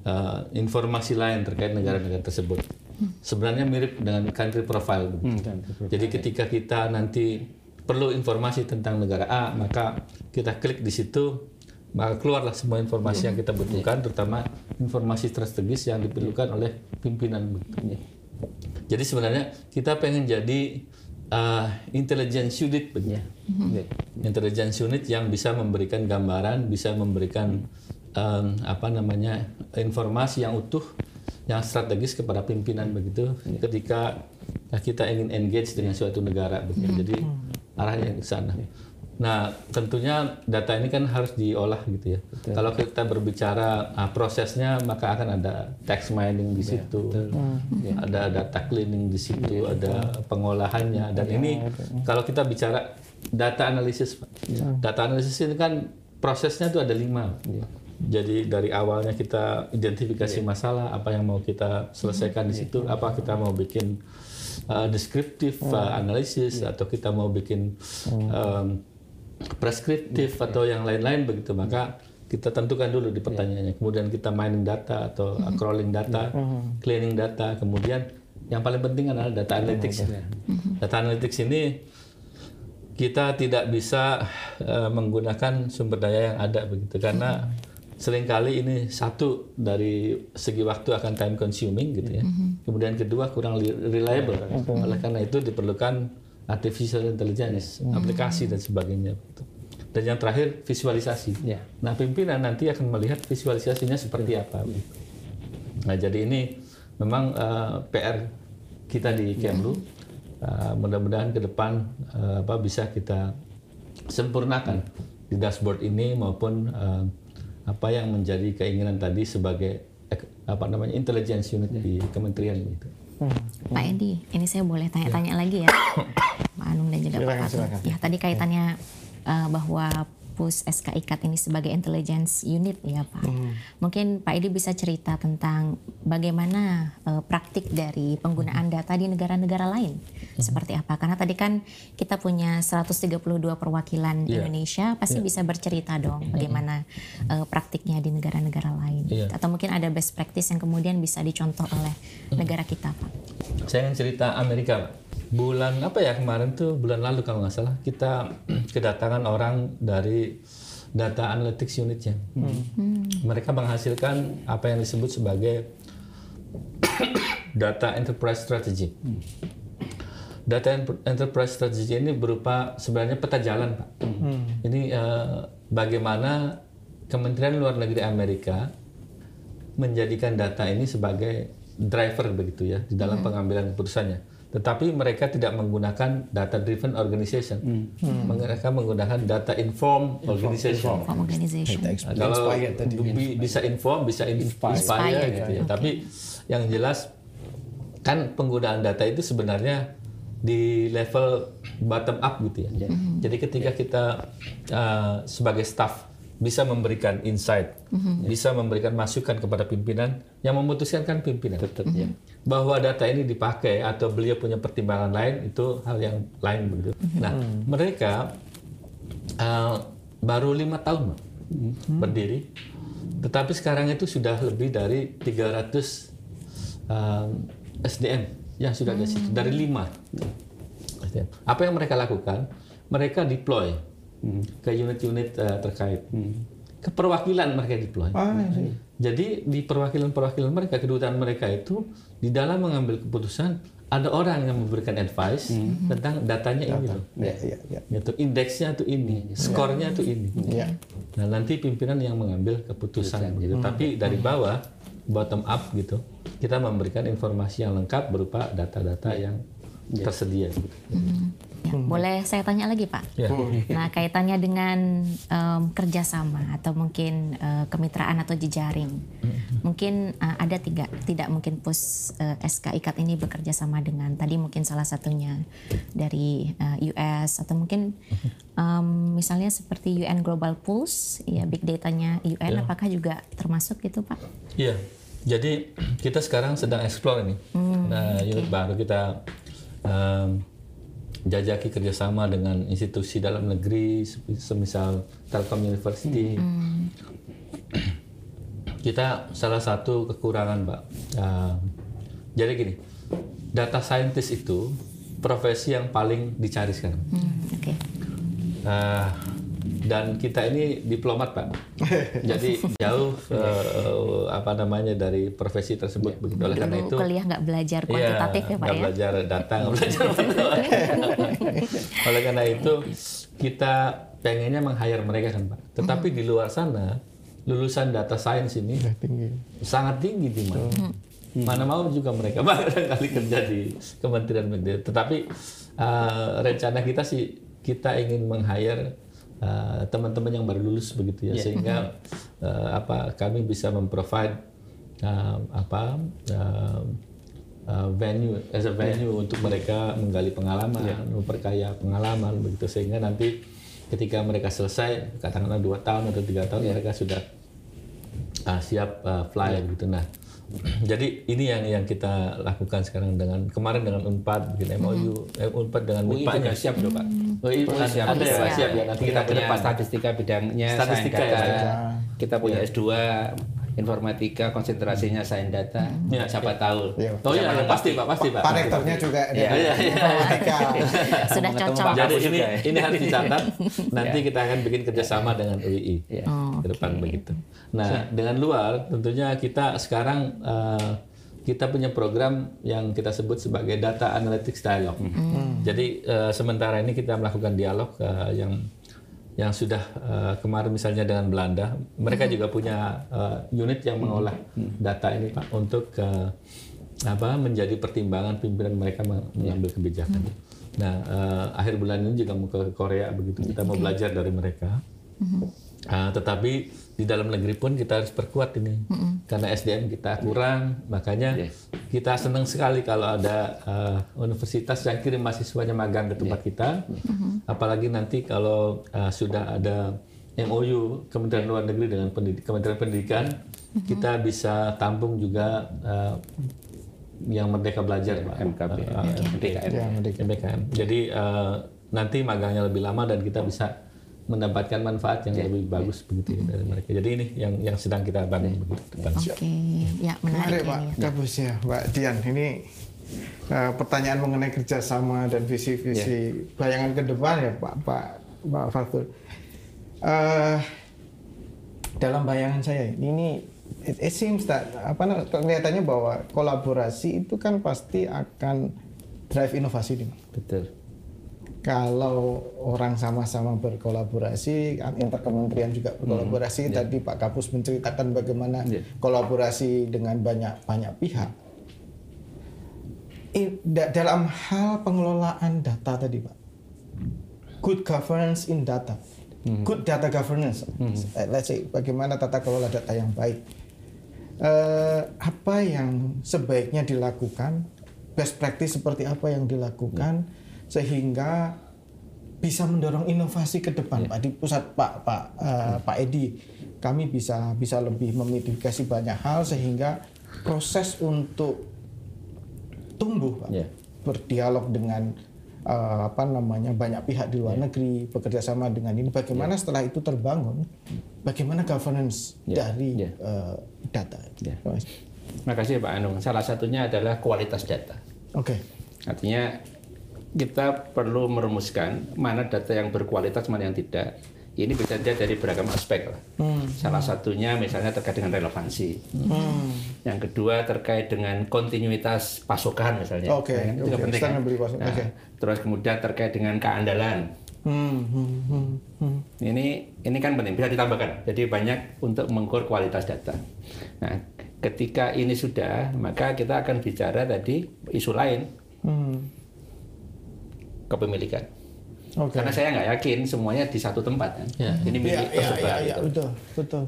uh, informasi lain terkait negara-negara tersebut. Sebenarnya mirip dengan country profile. Hmm, Jadi ketika kita nanti perlu informasi tentang negara A, maka kita klik di situ, maka keluarlah semua informasi yang kita butuhkan, terutama informasi strategis yang diperlukan oleh pimpinan. Jadi sebenarnya kita pengen jadi uh, intelligence unit ya. Mm-hmm. Intelligence unit yang bisa memberikan gambaran, bisa memberikan um, apa namanya informasi yang utuh, yang strategis kepada pimpinan begitu. Yeah. Ketika kita ingin engage dengan suatu negara begitu. Mm-hmm. Jadi arahnya ke sana. Yeah. Nah, tentunya data ini kan harus diolah gitu ya. Betul. Kalau kita berbicara uh, prosesnya, maka akan ada text mining di iya, situ, ya, ada data cleaning di situ, ya, ada pengolahannya. Dan ya, ini ya. kalau kita bicara data analisis, ya. data analisis ini kan prosesnya itu ada lima. Ya. Jadi dari awalnya kita identifikasi ya. masalah, apa yang mau kita selesaikan di situ, apa kita mau bikin uh, descriptive uh, analysis, ya. atau kita mau bikin um, preskriptif atau yang lain-lain begitu. Maka kita tentukan dulu di pertanyaannya. Kemudian kita mining data atau crawling data cleaning data. Kemudian yang paling penting adalah data analytics data analytics ini kita tidak bisa uh, menggunakan sumber daya yang ada begitu. Karena sering kali ini satu dari segi waktu akan time consuming gitu ya kemudian kedua kurang reliable oleh karena itu diperlukan artificial intelligence, hmm. aplikasi dan sebagainya. Dan yang terakhir visualisasi. Yeah. Nah pimpinan nanti akan melihat visualisasinya seperti apa. Nah jadi ini memang uh, eh, PR kita di Kemlu. Uh, mudah-mudahan ke depan uh, apa bisa kita sempurnakan di dashboard ini maupun uh, apa yang menjadi keinginan tadi sebagai apa namanya intelligence unit di kementerian gitu. Hmm. Pak Edi, ini saya boleh tanya-tanya ya. lagi ya, Pak Anung dan juga silakan, Pak Silakan. Ya tadi kaitannya uh, bahwa Pus SK IKAT ini sebagai intelligence unit ya Pak. Hmm. Mungkin Pak Edi bisa cerita tentang bagaimana uh, praktik dari penggunaan data di negara-negara lain. Hmm. Seperti apa? Karena tadi kan kita punya 132 perwakilan yeah. Indonesia, pasti yeah. bisa bercerita dong hmm. bagaimana uh, praktiknya di negara-negara lain. Yeah. Atau mungkin ada best practice yang kemudian bisa dicontoh oleh hmm. negara kita Pak. Saya ingin cerita Amerika bulan apa ya kemarin tuh bulan lalu kalau nggak salah kita kedatangan orang dari data analytics unitnya. Hmm. Mereka menghasilkan apa yang disebut sebagai data enterprise strategy. Hmm. Data enterprise strategy ini berupa sebenarnya peta jalan, Pak. Hmm. Ini uh, bagaimana Kementerian Luar Negeri Amerika menjadikan data ini sebagai driver begitu ya di dalam hmm. pengambilan keputusannya tetapi mereka tidak menggunakan data driven organization. Mereka menggunakan data informed organization. Form organization. Nah, kalau bi- bisa inform, bisa in- inspire, Inspire, gitu ya. Tapi yang jelas kan penggunaan data itu sebenarnya di level bottom up gitu ya. Jadi ketika kita uh, sebagai staff bisa memberikan insight, bisa memberikan masukan kepada pimpinan, yang memutuskan kan pimpinan. Tetap ya. Bahwa data ini dipakai atau beliau punya pertimbangan lain itu hal yang lain begitu. Nah mereka uh, baru lima tahun Pak, berdiri, tetapi sekarang itu sudah lebih dari 300 um, SDM yang sudah ada situ dari lima. SDM. Apa yang mereka lakukan? Mereka deploy ke unit-unit uh, terkait. Ke perwakilan mereka deploy. Jadi di perwakilan-perwakilan mereka, kedutaan mereka itu di dalam mengambil keputusan ada orang yang memberikan advice tentang datanya ini loh. Ya, ya, ya. Gitu, indeksnya tuh ini, skornya tuh ini. Ya. Nah nanti pimpinan yang mengambil keputusan gitu. Tapi dari bawah bottom up gitu, kita memberikan informasi yang lengkap berupa data-data yang tersedia. Gitu. Ya, boleh saya tanya lagi Pak? Ya. Nah kaitannya dengan em, kerjasama atau mungkin eh, kemitraan atau jejaring, mungkin eh, ada tiga, tidak mungkin pus eh, SK Ikat ini bekerja sama dengan tadi mungkin salah satunya dari eh, US atau mungkin em, misalnya seperti UN Global Pulse, ya big datanya UN, apakah juga termasuk gitu Pak? Iya. Jadi kita sekarang sedang explore ini. nah, unit baru kita em, jajaki kerjasama dengan institusi dalam negeri, se- semisal Telkom University. Kita salah satu kekurangan, Mbak. em, jadi gini, data scientist itu profesi yang paling dicari sekarang. Hmm, Oke. Nah, dan kita ini diplomat pak, jadi jauh eh, apa namanya dari profesi tersebut begitu. Oleh karena itu, kuliah nggak belajar Iya, kuantitatif ya Pak nggak ya? belajar data, nggak belajar. Oleh karena itu kita pengennya meng-hire mereka kan pak. Tetapi di luar sana lulusan data science ini tinggi. sangat tinggi di mana. Mana mau juga mereka barangkali kerja di Kementerian Pendidikan. Tetapi eh, rencana kita sih kita ingin meng-hire eh, teman-teman yang baru lulus begitu ya. Sehingga eh, apa kami bisa memprovide eh, apa eh, eh, venue as a venue untuk mereka menggali pengalaman, memperkaya pengalaman begitu. Sehingga nanti ketika mereka selesai katakanlah dua tahun atau tiga tahun mereka sudah ah, siap uh, fly gitu nah jadi ini yang yang kita lakukan sekarang dengan kemarin dengan Unpad bikin MOU eh, Unpad dengan UI MIPA juga siap loh Pak. UI ada, siap. ada ya Siap. siap ya nanti kita kita ke punya depan statistika bidangnya Statistika ya, ya. Kita punya S2 informatika konsentrasinya sains data. Ya, Siapa tahu. Iya. oh iya iya, pasti pak pasti pak Pak rektornya juga Iya, iya, informatika. Sudah cocok. Jadi ini juga ya. ini harus dicatat nanti kita akan bikin kerjasama dengan UI Iya. Oh, ke depan begitu. Nah, dengan luar tentunya kita sekarang eh, kita punya program yang kita sebut sebagai data analytics dialog. Jadi eh, sementara ini kita melakukan dialog eh, yang yang sudah eh, kemarin misalnya dengan Belanda, mereka juga punya eh, unit yang mengolah data ini Pak untuk eh, apa menjadi pertimbangan pimpinan mereka mengambil kebijakan. Nah, eh, akhir bulan ini juga mau ke Korea begitu. Kita mau belajar dari mereka. Ah, tetapi di dalam negeri pun kita harus perkuat ini. Karena SDM kita kurang makanya kita senang sekali kalau ada ah, universitas yang kirim mahasiswanya magang ke tempat kita. Apalagi nanti kalau ah, sudah ada MOU Kementerian Luar Negeri dengan pendid- Kementerian Pendidikan kita bisa tampung juga ah, yang Merdeka Belajar Pak. MKB. Ah, ah, MDKM. Ya, Merdeka. MBKM. Jadi eh, nanti magangnya lebih lama dan kita bisa mendapatkan manfaat yang lebih bagus begitu ya dari mereka. Jadi ini yang yang sedang kita bangun begitu ke depan. Oke, ya Menarik Pak ini. Gabus ya, Mbak Dian. Ini eh, pertanyaan mengenai kerjasama dan visi-visi bayangan ke depan ya Pak Pak Pak Fatul. Eh, dalam bayangan saya ini it, it seems that apa namanya, kelihatannya bahwa kolaborasi itu kan pasti akan drive inovasi di Betul. Kalau orang sama-sama berkolaborasi, antar kementerian juga berkolaborasi. Tadi Pak Kapus menceritakan bagaimana Iya. kolaborasi dengan banyak banyak pihak. i- da- dalam hal pengelolaan data tadi Pak, good governance in data, good data governance, Eh, let's say bagaimana tata kelola data yang baik. Eh, apa yang sebaiknya dilakukan, best practice seperti apa yang dilakukan sehingga bisa mendorong inovasi ke depan Pak di pusat Pak Pak eh, Pak Edi kami bisa bisa lebih memitigasi banyak hal sehingga proses untuk tumbuh Pak Ya. berdialog dengan eh, apa namanya banyak pihak di luar negeri bekerja sama dengan ini bagaimana setelah itu terbangun bagaimana governance Ya, dari ya. eh, data Ya. Terima kasih Pak Anung. Salah satunya adalah kualitas data. oke Artinya kita perlu merumuskan mana data yang berkualitas, mana yang tidak. Ini bisa dilihat dari beragam aspek lah. Salah satunya misalnya terkait dengan relevansi. Yang kedua terkait dengan kontinuitas pasokan misalnya. Oke, Nah, itu juga oke. penting. Kan? Nah, oke. Terus kemudian terkait dengan keandalan. Hmm, hmm, hmm, hmm. Ini ini kan penting bisa ditambahkan. Jadi banyak untuk mengukur kualitas data. Nah, ketika ini sudah, maka kita akan bicara tadi isu lain Hmm. Kepemilikan. Oke. Karena saya nggak yakin semuanya di satu tempat kan. Ya. Ini milik iya, tersebar. iya, iya, gitu. betul, betul.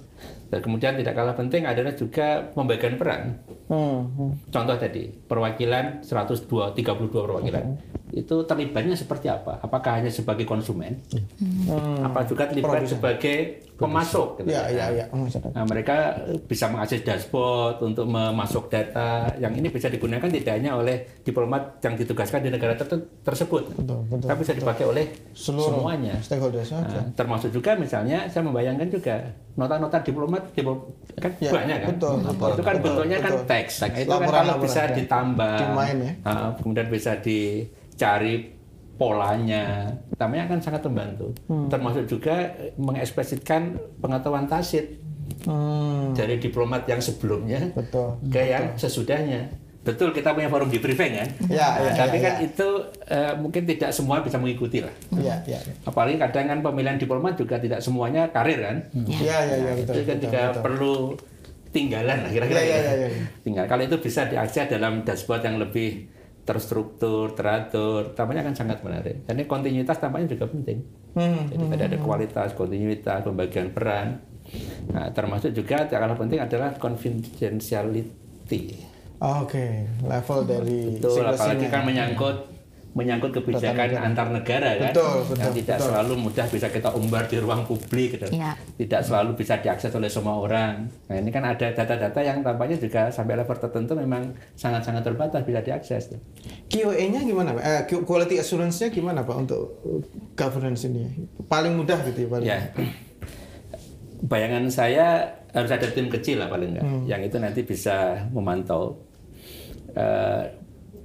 Dan kemudian tidak kalah penting adalah juga pembagian peran. Hmm, hmm. Contoh tadi, perwakilan 102 32 perwakilan. Itu terlibatnya seperti apa? Apakah hanya sebagai konsumen? Apa juga terlibat sebagai pemasok gitu Iya, kan? iya, iya. Oh, masyarakat. Nah, mereka bisa mengakses dashboard untuk memasuk data. Yang ini bisa digunakan tidak hanya oleh diplomat yang ditugaskan di negara ter- tersebut, Betul, betul, tapi bisa dipakai oleh Seluruh semuanya. stakeholders Nah, termasuk juga misalnya saya membayangkan juga nota-nota diplomat diplo- kan Ya, banyak kan. betul, betul, itu kan betul, bentuknya kan betul. teks. Nah, itu kan Laporan, kalau laporan, bisa ya. ditambah, Dimain ya. nah, kemudian bisa dicari polanya, namanya akan sangat membantu. Hmm. Termasuk juga mengekspresikan pengetahuan tacit Hmm, dari diplomat yang sebelumnya betul. ke yang sesudahnya. Betul kita punya forum di briefing kan. Ya, ya, Tapi ya, kan ya. itu eh, mungkin tidak semua bisa mengikuti lah. Iya, iya. iya. Apalagi kadang kan pemilihan diplomat juga tidak semuanya karir kan. Iya, iya, iya, betul. itu kan betul, juga betul. perlu tinggalan lah kira-kira. Iya, iya, gitu. iya, iya. Tinggal kalau itu bisa diakses dalam dashboard yang lebih terstruktur, teratur, tampaknya akan sangat menarik. Dan ini kontinuitas tampaknya juga penting. Hmm, Jadi tadi ada kualitas, kontinuitas, pembagian peran. Nah, termasuk juga yang kalah penting adalah confidentiality. Oke, level dari Betul, apalagi kan menyangkut menyangkut kebijakan antar negara kan, Betul, betul, yang tidak betul. selalu mudah bisa kita umbar di ruang publik, gitu. Iya. tidak selalu bisa diakses oleh semua orang. Nah ini kan ada data-data yang tampaknya juga sampai level tertentu memang sangat-sangat terbatas bisa diakses. tuh. QA-nya gimana, Pak? Eh, quality assurance-nya gimana, Pak, untuk uh, governance ini? Paling mudah gitu ya, Pak? Ya, bayangan saya harus ada tim kecil lah paling enggak, Hmm. yang itu nanti bisa memantau eh,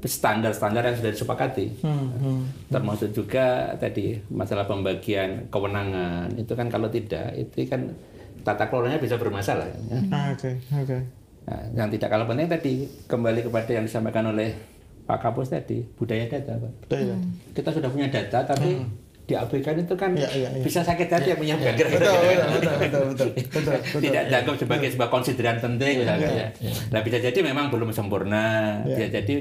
standar-standar yang sudah disepakati. Hmm, hmm. termasuk juga tadi masalah pembagian kewenangan itu kan kalau tidak itu kan tata kelolanya bisa bermasalah ya. Ah, Oke, oke. Nah, yang tidak kalah penting tadi kembali kepada yang disampaikan oleh Pak Kapus tadi budaya data Pak. Betul ya. kita sudah punya data tapi diabaikan itu kan Iya, iya, iya. bisa sakit hati yang menyiapkan Betul, betul, betul, betul, betul, betul, betul, betul. tidak dianggap sebagai sebuah konsideran penting misalnya ya. Nah bisa jadi memang belum sempurna, Iya. ya jadi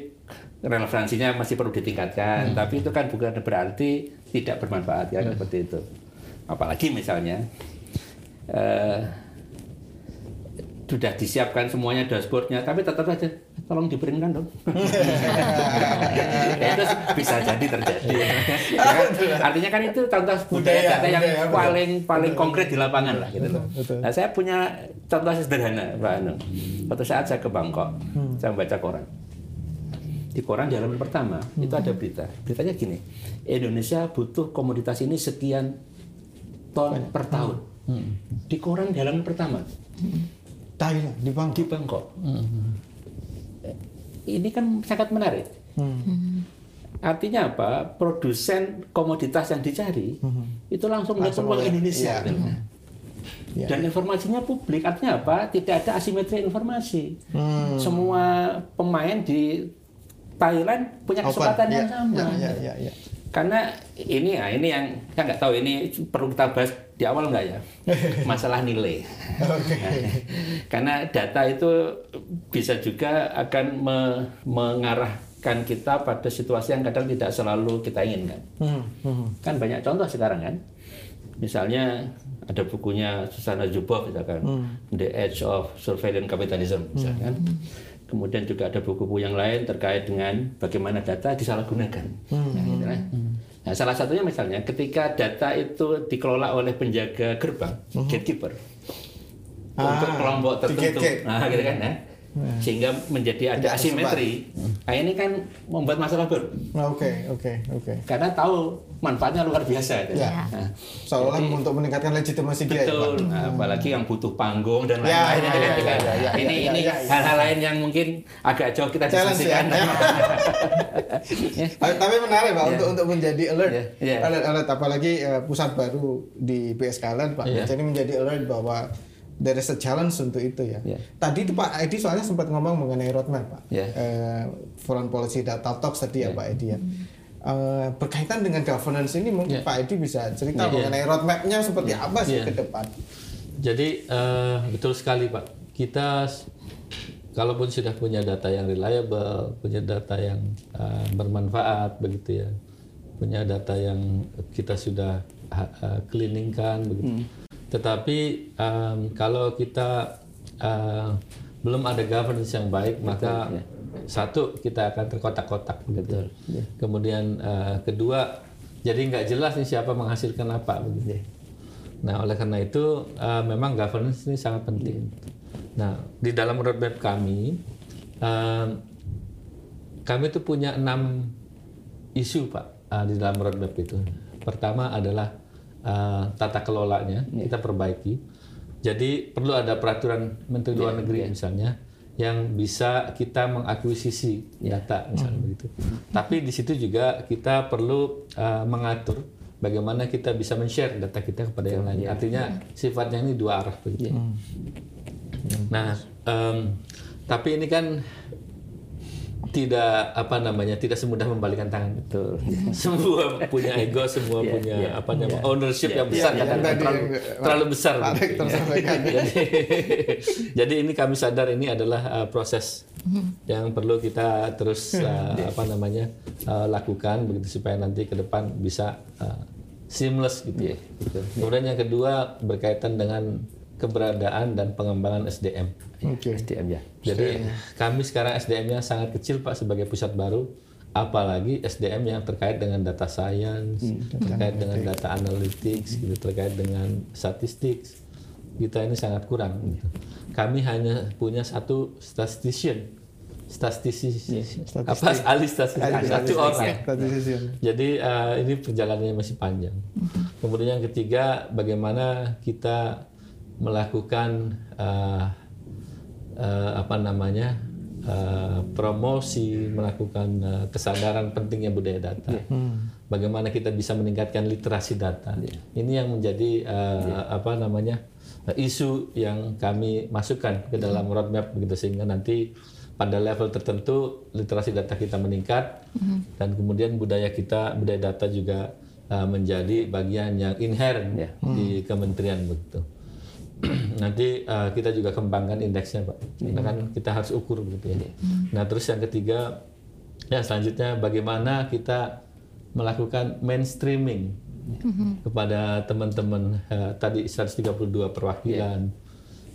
relevansinya masih perlu ditingkatkan. Tapi itu kan bukan berarti tidak bermanfaat ya kan seperti itu. Apalagi misalnya eh, sudah disiapkan semuanya dashboardnya, tapi tetap saja tolong diberikan dong. Ya, itu bisa jadi terjadi. Ya kan? Artinya kan itu contoh budaya Budaya, data yang budaya, betul. paling paling konkret di lapangan lah gitu loh. Nah, saya punya contoh sederhana, Pak Anu. Suatu saat saya ke Bangkok, saya membaca koran. Di koran di halaman pertama itu ada berita. Beritanya gini, Indonesia butuh komoditas ini sekian ton per tahun. Di koran di halaman pertama Thailand di Bangkok. di Bangkok. Ini kan sangat menarik. Hmm. Artinya apa? Produsen komoditas yang dicari itu langsung peluang melihat, Indonesia. iya. gitu. Iya. Dan informasinya publik. Artinya apa? Tidak ada asimetri informasi. Hmm. Semua pemain di Thailand punya kesempatan Ya, yang sama. Ya, ya, ya, ya. Karena ini ya, ini yang saya nggak tahu ini perlu kita bahas di awal nggak ya masalah nilai. Karena data itu bisa juga akan me- mengarah mengarahkan kita pada situasi yang kadang tidak selalu kita inginkan. Hmm, hmm. Kan banyak contoh sekarang kan. Misalnya ada bukunya Susana Zuboff misalkan The Edge of Surveillance Capitalism misalkan. Kemudian juga ada buku-buku yang lain terkait dengan bagaimana data disalahgunakan. Nah, gitu kan. Nah, salah satunya misalnya ketika data itu dikelola oleh penjaga gerbang, gatekeeper, untuk Ah, kelompok di tertentu. Nah, gitu kan ya. Sehingga menjadi ada Tidak asimetri. Nah, ini kan membuat masalah baru. Nah, Oke, oke, oke. Karena tahu manfaatnya luar biasa. gitu. Ya. Nah, Seolah untuk meningkatkan legitimasi dia ya, Pak. Betul, Nah, apalagi yang butuh panggung dan Ya, lain-lain. ya, gitu ya, kan. ya, ya, ya, ini ya, ini ya, ya. hal-hal lain yang mungkin agak jauh kita Challenge diskusikan. ya. Tapi tapi menarik Pak Ya. untuk untuk menjadi alert, Ya, ya. alert, alert apalagi eh, pusat baru di PSKLN Pak. Ya. Jadi menjadi alert bahwa there is a challenge untuk itu ya. Ya. Tadi itu Pak Edi soalnya sempat ngomong mengenai roadmap Pak. Ya. Eh, foreign policy data talks tadi ya, Pak Edi ya. Eh, berkaitan dengan governance ini mungkin Ya. Pak Edi bisa cerita Ya. mengenai roadmapnya seperti apa sih Ya. ke depan. Jadi eh, betul sekali Pak. Kita kalaupun sudah punya data yang reliable, punya data yang eh, bermanfaat begitu ya, punya data yang kita sudah eh, cleaningkan begitu. Tetapi em, kalau kita eh, belum ada governance yang baik, maka satu kita akan terkotak-kotak begitu. Kemudian eh, kedua, jadi nggak jelas nih siapa menghasilkan apa begitu. Nah, oleh karena itu eh, memang governance ini sangat penting. Nah, di dalam roadmap kami, eh, kami itu punya enam isu pak eh, di dalam roadmap itu. Pertama adalah eh, tata kelolanya kita perbaiki. Jadi perlu ada peraturan Menteri Luar Negeri misalnya yang bisa kita mengakuisisi data misalnya begitu. Tapi di situ juga kita perlu eh, mengatur bagaimana kita bisa men-share data kita kepada yang lain. Artinya sifatnya ini dua arah begitu. Nah, em, tapi ini kan tidak apa namanya tidak semudah membalikan tangan. Betul. semua punya ego, semua Iya, punya iya, apa namanya ownership yang besar, iya, kadang-kadang tadi terlalu, yang- terlalu besar. Sampaikan. jadi, jadi ini kami sadar ini adalah uh, proses yang perlu kita terus uh, apa namanya uh, lakukan begitu supaya nanti ke depan bisa uh, seamless gitu. Kemudian yang kedua berkaitan dengan keberadaan dan pengembangan SDM. Oke. SDM ya. Jadi kami sekarang SDM-nya sangat kecil Pak sebagai pusat baru, apalagi SDM yang terkait dengan data science, terkait dengan data analytics, gitu, terkait dengan statistik. Kita ini sangat kurang. Gitu. Kami hanya punya satu statistician, statistis, apa ahli statistik, satu orang. Statistician. Jadi eh, ini perjalanannya masih panjang. Kemudian yang ketiga, bagaimana kita melakukan eh, eh, apa namanya eh, promosi, melakukan eh, kesadaran pentingnya budaya data. Bagaimana kita bisa meningkatkan literasi data. Ini yang menjadi eh, apa namanya isu yang kami masukkan ke dalam roadmap begitu sehingga nanti pada level tertentu literasi data kita meningkat dan kemudian budaya kita budaya data juga uh, menjadi bagian yang inherent Ya. di kementerian begitu. Nanti uh, kita juga kembangkan indeksnya pak, karena kan kita harus ukur begitu ya. Nah terus yang ketiga, ya selanjutnya bagaimana kita melakukan mainstreaming kepada teman-teman uh, tadi 132 perwakilan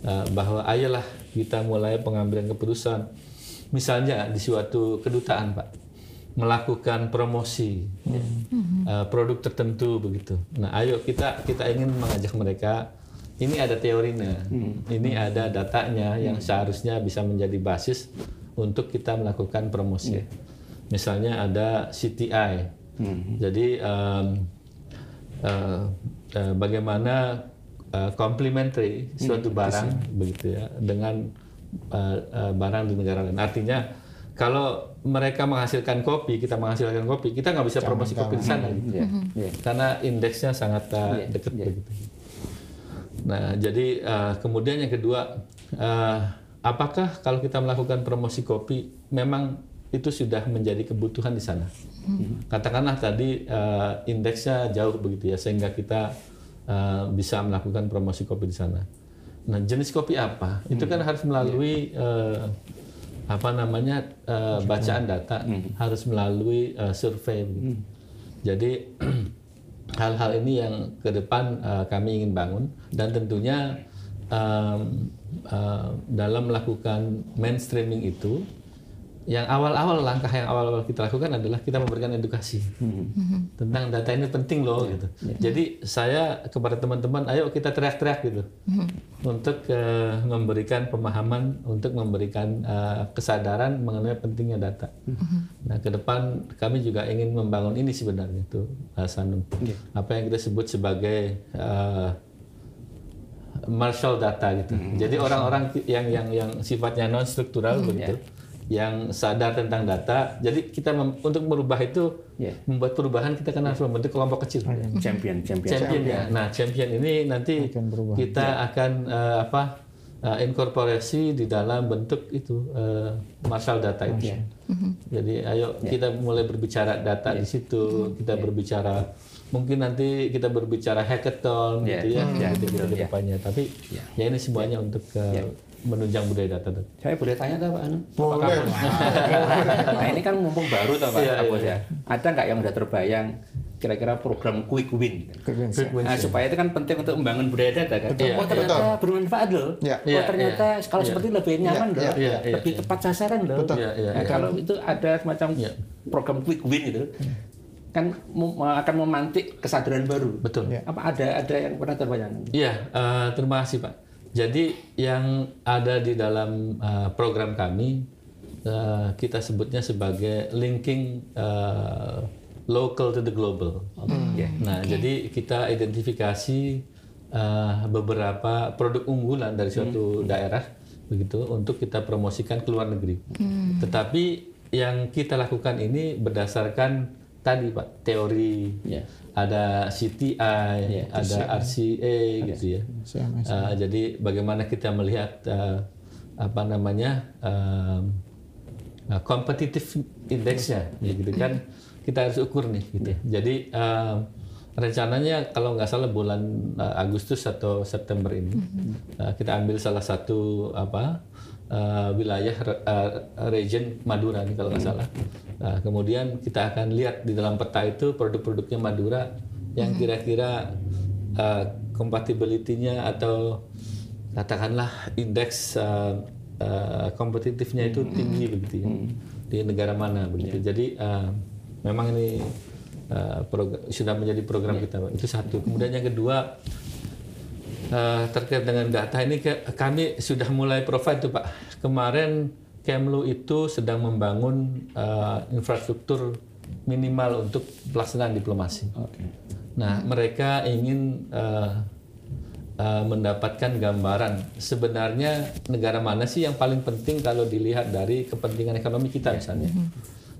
uh, bahwa ayolah kita mulai pengambilan keputusan. Misalnya di suatu kedutaan pak melakukan promosi ya, uh, produk tertentu begitu. Nah ayo kita kita ingin mengajak mereka ini ada teorinya ini ada datanya yang seharusnya bisa menjadi basis untuk kita melakukan promosi misalnya ada CTI jadi um, uh, uh, bagaimana uh, complementary suatu barang begitu ya dengan uh, uh, barang di negara lain. Artinya kalau mereka menghasilkan kopi, kita menghasilkan kopi, kita nggak bisa promosi kopi di sana, gitu. Ya. Ya. karena indeksnya sangat uh, Iya, dekat iya. begitu. Nah, jadi uh, kemudian yang kedua, uh, apakah kalau kita melakukan promosi kopi, memang itu sudah menjadi kebutuhan di sana? Katakanlah tadi uh, indeksnya jauh begitu ya, sehingga kita uh, bisa melakukan promosi kopi di sana. Nah, jenis kopi apa? Itu kan harus melalui uh, apa namanya uh, bacaan data harus melalui uh, survei. begitu. Jadi hal-hal ini yang ke depan uh, kami ingin bangun. Dan tentunya um, uh, dalam melakukan mainstreaming itu yang awal-awal langkah yang awal-awal kita lakukan adalah kita memberikan edukasi. Tentang data ini penting loh gitu. Jadi saya kepada teman-teman, ayo kita teriak-teriak gitu. Untuk uh, memberikan pemahaman, untuk memberikan uh, kesadaran mengenai pentingnya data. Nah ke depan kami juga ingin membangun ini sebenarnya itu uh, Sanum. Apa yang kita sebut sebagai uh, Marshall data gitu. Jadi orang-orang yang yang yang sifatnya non struktural begitu, yang sadar tentang data. Jadi kita mem- untuk merubah itu Ya. membuat perubahan kita kan harus membentuk kelompok kecil. Champion, champion. Champion ya. Nah, champion ini nanti Akan kita akan eh, apa? eh, inkorporasi di dalam bentuk itu eh, Marshall data itu. Jadi ayo kita mulai berbicara data di situ, kita berbicara mungkin nanti kita berbicara hackathon Ya, gitu ya, ya, gitu ya. depannya. Tapi ya ini semuanya untuk eh, menunjang budaya data. Saya boleh tanya tak Pak Anu? Boleh. nah ini kan mumpung baru tak Pak Iya, Kapus iya. ya. Ada nggak yang udah terbayang kira-kira program quick win? Quick wins, ya. Nah, supaya itu kan penting untuk membangun budaya data kan. Iya, oh ternyata bermanfaat loh. Iya. Oh Iya, ternyata kalau seperti lebih nyaman loh. iya, iya, lebih iya. tepat sasaran loh. Betul. Iya, iya, Nah, iya. Kalau itu ada semacam Iya. program quick win itu kan akan memantik kesadaran baru. Betul. Iya. Apa ada ada yang pernah terbayang? Iya, eh, terima kasih Pak. Jadi yang ada di dalam eh, program kami eh, kita sebutnya sebagai linking eh, local to the global. Iya. Nah, jadi kita identifikasi eh, beberapa produk unggulan dari suatu daerah begitu untuk kita promosikan ke luar negeri. Tetapi yang kita lakukan ini berdasarkan tadi Pak teori Iya. Ada CTI, ada RCA gitu ya. Uh, jadi bagaimana kita melihat uh, apa namanya uh, competitive indexnya, ya gitu kan. Kita harus ukur nih gitu. Jadi um, rencananya kalau nggak salah bulan uh, Agustus atau September ini uh, kita ambil salah satu apa uh, wilayah uh, region Madura nih kalau nggak salah. Nah, kemudian kita akan lihat di dalam peta itu produk-produknya Madura yang kira-kira uh, compatibility-nya atau katakanlah indeks uh, uh, kompetitifnya itu tinggi begitu ya di negara mana begitu. Jadi uh, memang ini uh, sudah menjadi program kita Pak. itu satu. Kemudian yang kedua uh, terkait dengan data ini ke- kami sudah mulai provide tuh Pak. Kemarin Kemlu itu sedang membangun uh, infrastruktur minimal untuk pelaksanaan diplomasi. Oke. Nah, mereka ingin uh, uh, mendapatkan gambaran sebenarnya negara mana sih yang paling penting kalau dilihat dari kepentingan ekonomi kita misalnya.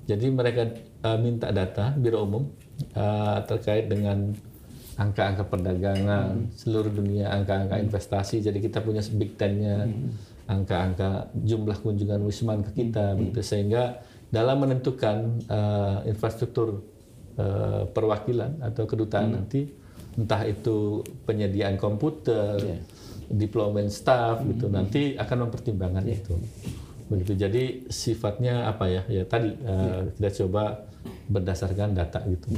Jadi mereka uh, minta data Biro Umum uh, terkait dengan angka-angka perdagangan seluruh dunia, angka-angka investasi. Jadi kita punya Big Ten-nya, angka-angka jumlah kunjungan wisman ke kita, begitu. Sehingga dalam menentukan uh, infrastruktur uh, perwakilan atau kedutaan nanti, entah itu penyediaan komputer, deployment staff, gitu, nanti akan mempertimbangkan itu. Begitu. Jadi sifatnya apa ya? Ya tadi uh, kita coba berdasarkan data gitu.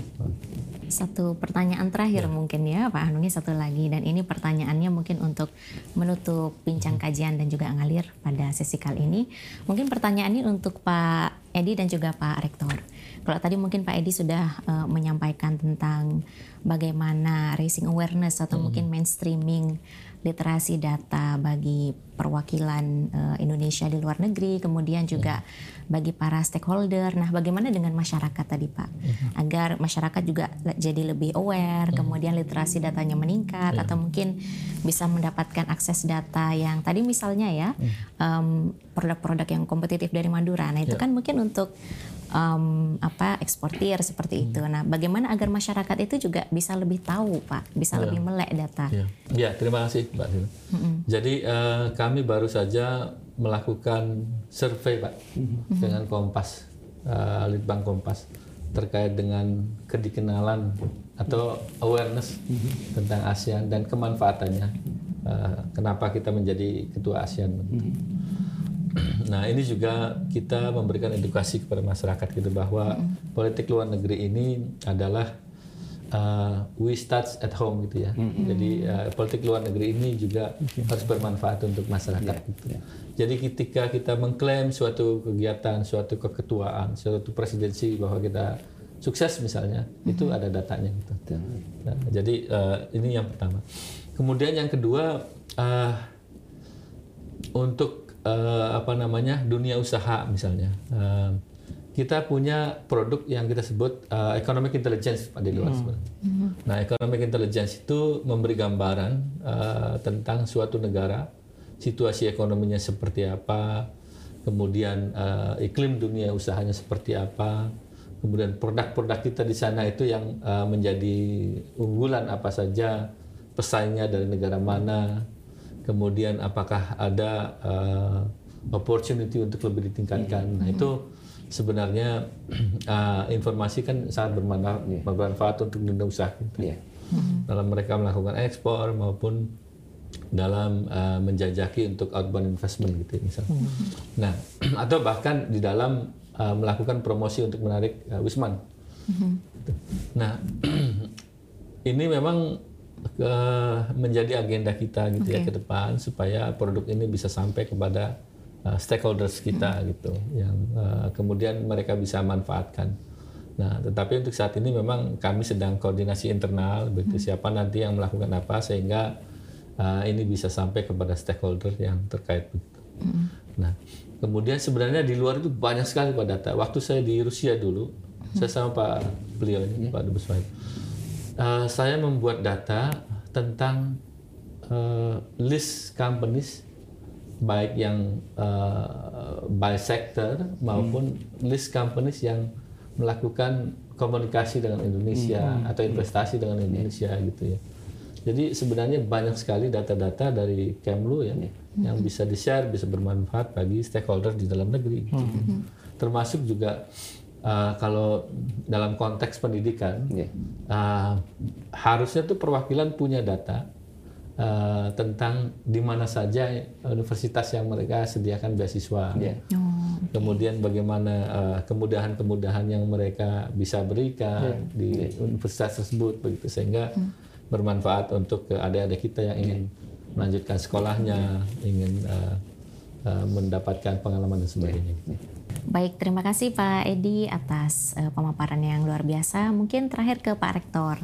Satu pertanyaan terakhir mungkin ya Pak Hanungi satu lagi dan ini pertanyaannya mungkin untuk menutup bincang kajian dan juga ngalir pada sesi kali ini. Mungkin pertanyaan ini untuk Pak Edi dan juga Pak Rektor. Kalau tadi mungkin Pak Edi sudah eh, menyampaikan tentang bagaimana raising awareness atau mungkin mainstreaming literasi data bagi perwakilan eh, Indonesia di luar negeri, kemudian juga bagi para stakeholder. Nah, bagaimana dengan masyarakat tadi Pak, agar masyarakat juga jadi lebih aware, kemudian literasi datanya meningkat, atau mungkin bisa mendapatkan akses data yang tadi misalnya ya em, produk-produk yang kompetitif dari Madura. Nah, itu kan mungkin untuk em, apa eksportir seperti itu. Nah, bagaimana agar masyarakat itu juga bisa lebih tahu Pak, bisa lebih melek data. Ya, ya terima kasih Mbak Sina. Jadi eh, kami baru saja melakukan survei Pak dengan Kompas, eh, Litbang Kompas terkait dengan kedikenalan atau awareness tentang ASEAN dan kemanfaatannya. Eh, kenapa kita menjadi ketua ASEAN? nah ini juga kita memberikan edukasi kepada masyarakat gitu bahwa politik luar negeri ini adalah uh, we start at home gitu ya. Jadi uh, politik luar negeri ini juga harus bermanfaat untuk masyarakat. gitu. Jadi ketika kita mengklaim suatu kegiatan, suatu keketuaan, suatu presidensi bahwa kita sukses misalnya, itu ada datanya gitu. Nah, jadi uh, ini yang pertama. Kemudian yang kedua uh, untuk uh, apa namanya dunia usaha misalnya. Uh, kita punya produk yang kita sebut uh, economic intelligence Pak di luar hmm. Nah, economic intelligence itu memberi gambaran uh, tentang suatu negara, situasi ekonominya seperti apa, kemudian uh, iklim dunia usahanya seperti apa, kemudian produk-produk kita di sana itu yang uh, menjadi unggulan apa saja, pesaingnya dari negara mana, kemudian apakah ada uh, opportunity untuk lebih ditingkatkan. Nah, itu sebenarnya uh, informasi kan sangat bermanfaat, bermanfaat untuk dunia usaha kita. Yeah. Dalam mereka melakukan ekspor maupun dalam uh, menjajaki untuk outbound investment gitu ya, misalnya. Mm -hmm. Nah, atau bahkan di dalam uh, melakukan promosi untuk menarik uh, wisman. Mm -hmm. Nah, ini memang uh, menjadi agenda kita gitu okay. ya ke depan supaya produk ini bisa sampai kepada uh, stakeholders kita hmm. gitu yang uh, kemudian mereka bisa manfaatkan. Nah, tetapi untuk saat ini memang kami sedang koordinasi internal begitu hmm. siapa nanti yang melakukan apa sehingga uh, ini bisa sampai kepada stakeholder yang terkait begitu. Hmm. Nah, kemudian sebenarnya di luar itu banyak sekali Pak data. Waktu saya di Rusia dulu, hmm. saya sama Pak beliau ini yeah. Pak Dubes uh, saya membuat data tentang uh, list companies baik yang uh, by sector maupun hmm. list companies yang melakukan komunikasi dengan Indonesia hmm. atau investasi hmm. dengan Indonesia hmm. gitu ya. Jadi sebenarnya banyak sekali data-data dari Kemlu ya hmm. yang bisa di-share, bisa bermanfaat bagi stakeholder di dalam negeri. Gitu. Hmm. Termasuk juga uh, kalau dalam konteks pendidikan yeah. uh, harusnya tuh perwakilan punya data uh, tentang di mana saja universitas yang mereka sediakan beasiswa. Yeah. Oh, okay. Kemudian bagaimana uh, kemudahan-kemudahan yang mereka bisa berikan yeah. di yeah. universitas tersebut begitu sehingga hmm. bermanfaat untuk adik-adik kita yang ingin yeah. melanjutkan sekolahnya, ingin uh, uh, mendapatkan pengalaman dan sebagainya. Yeah. Baik, terima kasih Pak Edi atas uh, pemaparan yang luar biasa. Mungkin terakhir ke Pak Rektor.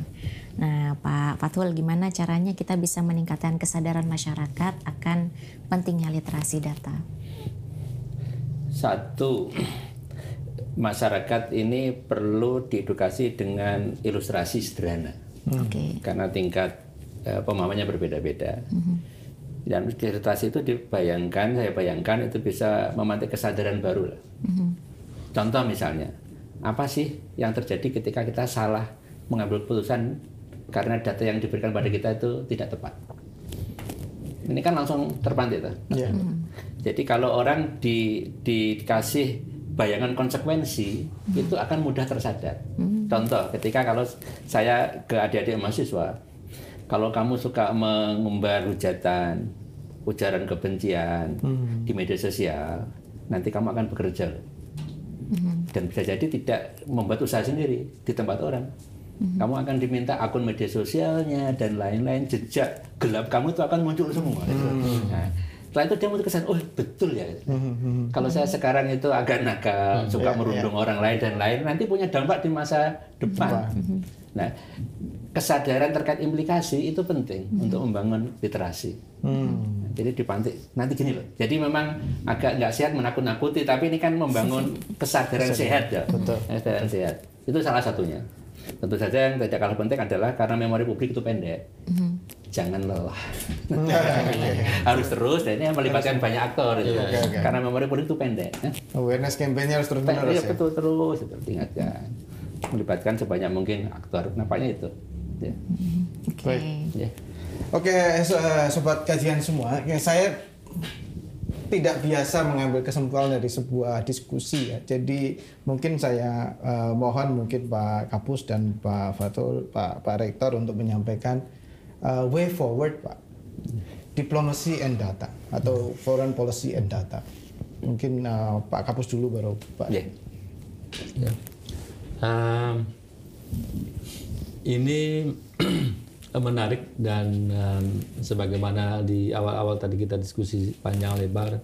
Nah, Pak Fatul, gimana caranya kita bisa meningkatkan kesadaran masyarakat akan pentingnya literasi data? Satu, masyarakat ini perlu diedukasi dengan ilustrasi sederhana. Oke. Okay. Karena tingkat uh, pemahamannya berbeda-beda. Mm -hmm. Dan ilustrasi itu dibayangkan, saya bayangkan itu bisa memantik kesadaran baru. Mm -hmm. Contoh misalnya, apa sih yang terjadi ketika kita salah mengambil keputusan karena data yang diberikan pada kita itu tidak tepat. Ini kan langsung terpantik tuh. Yeah. Hmm. Jadi kalau orang di, di, dikasih bayangan konsekuensi hmm. itu akan mudah tersadar. Hmm. Contoh, ketika kalau saya ke adik-adik mahasiswa, kalau kamu suka mengumbar hujatan, ujaran kebencian hmm. di media sosial, nanti kamu akan bekerja. Hmm. Dan bisa jadi tidak membuat usaha sendiri di tempat orang hmm Kamu akan diminta akun media sosialnya dan lain-lain jejak gelap kamu itu akan muncul semua. Mm-hmm. Nah, setelah itu dia kesan, oh betul ya. Mm-hmm. Kalau saya sekarang itu agak nakal, mm-hmm. suka yeah, merundung yeah. orang lain dan lain, nanti punya dampak di masa depan. Mm-hmm. Nah, kesadaran terkait implikasi itu penting mm-hmm. untuk membangun literasi. Mm. Jadi dipantik nanti gini loh. Jadi memang agak nggak sehat menakut-nakuti, tapi ini kan membangun kesadaran sehat ya. Betul. Kesadaran sehat. Itu salah satunya. Tentu saja yang tidak kalah penting adalah karena memori publik itu pendek. Mm-hmm. Jangan lelah. harus terus dan ini melibatkan banyak aktor itu. Okay, okay. Karena memori publik itu pendek. Ya. Awareness campaign harus terus menerus. Iya, ya, betul terus ingatkan. Melibatkan sebanyak mungkin aktor. Nampaknya itu. Ya. Oke. Okay. Ya. Oke, okay, eh, sobat kajian semua. Ya, saya tidak biasa mengambil kesimpulan dari sebuah diskusi ya. Jadi mungkin saya uh, mohon mungkin Pak Kapus dan Pak Fatul, Pak Pak Rektor untuk menyampaikan uh, way forward Pak. Diplomacy and data atau foreign policy and data. Mungkin uh, Pak Kapus dulu baru Pak. Ya. Ya. Um, ini menarik dan um, sebagaimana di awal-awal tadi kita diskusi panjang lebar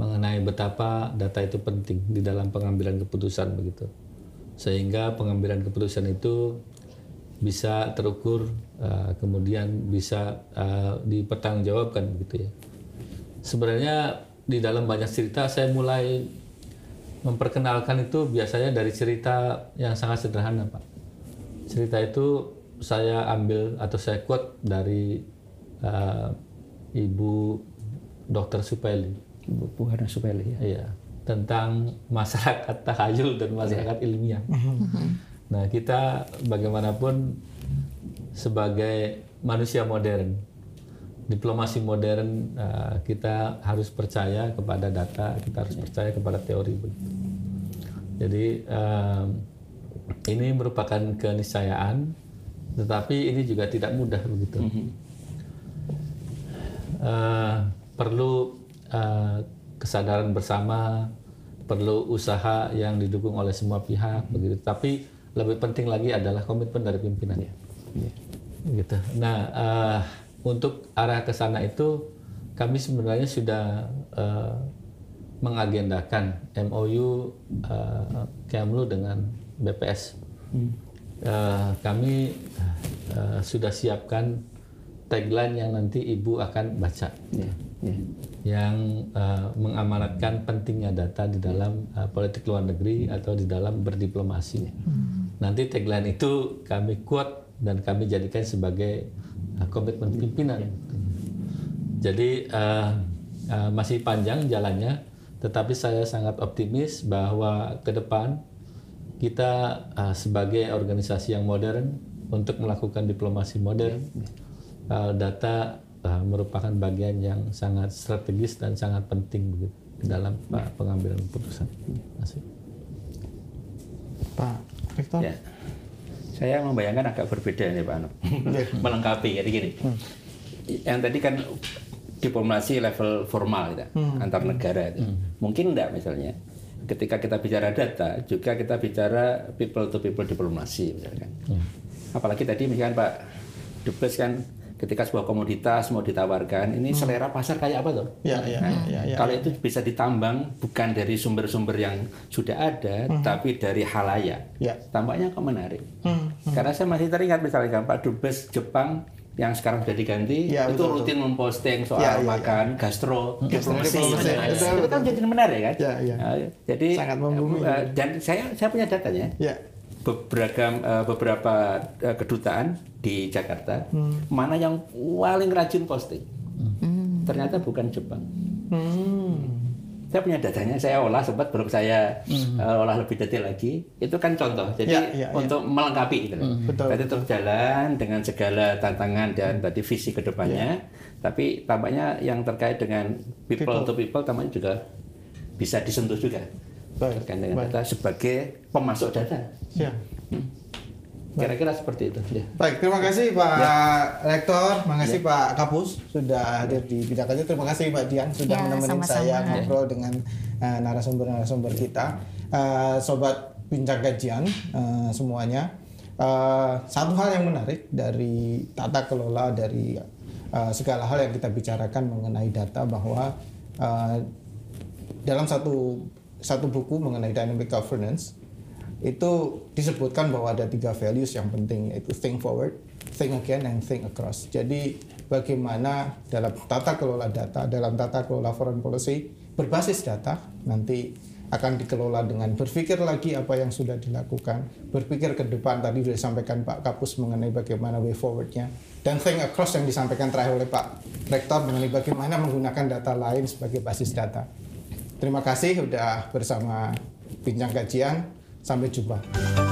mengenai betapa data itu penting di dalam pengambilan keputusan begitu. Sehingga pengambilan keputusan itu bisa terukur uh, kemudian bisa uh, dipertanggungjawabkan begitu ya. Sebenarnya di dalam banyak cerita saya mulai memperkenalkan itu biasanya dari cerita yang sangat sederhana pak cerita itu saya ambil atau saya quote dari uh, Ibu Dr. Supeli. Ibu Buhana Supeli ya. Iya, tentang masyarakat tahayul dan masyarakat Iya. ilmiah. Nah, kita bagaimanapun sebagai manusia modern, diplomasi modern, uh, kita harus percaya kepada data, kita harus percaya kepada teori. Jadi um, ini merupakan keniscayaan tetapi ini juga tidak mudah begitu. Uh, perlu uh, kesadaran bersama, perlu usaha yang didukung oleh semua pihak begitu. Tapi lebih penting lagi adalah komitmen dari pimpinan. Gitu. Nah, uh, untuk arah ke sana itu kami sebenarnya sudah uh, mengagendakan MOU uh, Kemlu dengan BPS. Uh, kami uh, sudah siapkan tagline yang nanti ibu akan baca, Ya, ya. yang uh, mengamanatkan pentingnya data di dalam uh, politik luar negeri atau di dalam berdiplomasi. Nanti tagline itu kami quote dan kami jadikan sebagai uh, komitmen pimpinan. Jadi uh, uh, masih panjang jalannya, tetapi saya sangat optimis bahwa ke depan kita uh, sebagai organisasi yang modern untuk melakukan diplomasi modern, uh, data uh, merupakan bagian yang sangat strategis dan sangat penting begitu dalam uh, pengambilan keputusan. Pak Rektor. Ya. Saya membayangkan agak berbeda nih Pak Anu. Melengkapi jadi gini. Yang tadi kan diplomasi level formal gitu, antar negara itu. Mungkin enggak misalnya ketika kita bicara data juga kita bicara people to people diplomasi misalkan. Apalagi tadi misalkan Pak Dubes kan ketika sebuah komoditas mau ditawarkan ini selera pasar kayak apa tuh? Ya, ya, Nah, ya, ya, kalau itu bisa ditambang bukan dari sumber-sumber yang sudah ada, tapi dari halayak. Ya. Tampaknya kok menarik. Hmm, Karena saya masih teringat misalnya Pak Dubes Jepang yang sekarang sudah diganti, Ya, itu betul, rutin memposting soal Ya, ya, ya. makan, gastro, diplomasi. Nah, Betul, itu kan jadi menarik kan? Ya, ya. Nah, jadi Sangat membumi. eh, dan saya saya punya datanya Ya. beberapa eh, beberapa eh, kedutaan di Jakarta mana yang paling rajin posting ternyata bukan Jepang Hmm. Saya punya datanya saya olah sempat belum saya eh, olah lebih detail lagi itu kan contoh jadi Ya, ya, ya. untuk melengkapi gitu loh Betul, tadi terus jalan dengan segala tantangan dan tadi visi ke depannya tapi tampaknya yang terkait dengan people, People. to people tampaknya juga bisa disentuh juga Baik. terkait dengan baik. data sebagai pemasok data Ya. Kira-kira seperti itu ya. Baik, terima kasih Pak Rektor, terima kasih Pak Kapus sudah hadir di Bidang Kajian. Terima kasih Mbak Dian sudah Ya, menemani sama-sama. saya ngobrol dengan eh, narasumber-narasumber kita. Eh, Sobat Bincang Kajian eh, semuanya, Eh, satu hal yang menarik dari tata kelola dari eh, segala hal yang kita bicarakan mengenai data bahwa eh, dalam satu satu buku mengenai dynamic governance itu disebutkan bahwa ada tiga values yang penting yaitu think forward, think again, and think across. Jadi bagaimana dalam tata kelola data, dalam tata kelola foreign policy berbasis data nanti akan dikelola dengan berpikir lagi apa yang sudah dilakukan, berpikir ke depan tadi sudah disampaikan Pak Kapus mengenai bagaimana way forwardnya, dan think across yang disampaikan terakhir oleh Pak Rektor mengenai bagaimana menggunakan data lain sebagai basis data. Terima kasih sudah bersama Bincang Kajian. Sampai jumpa.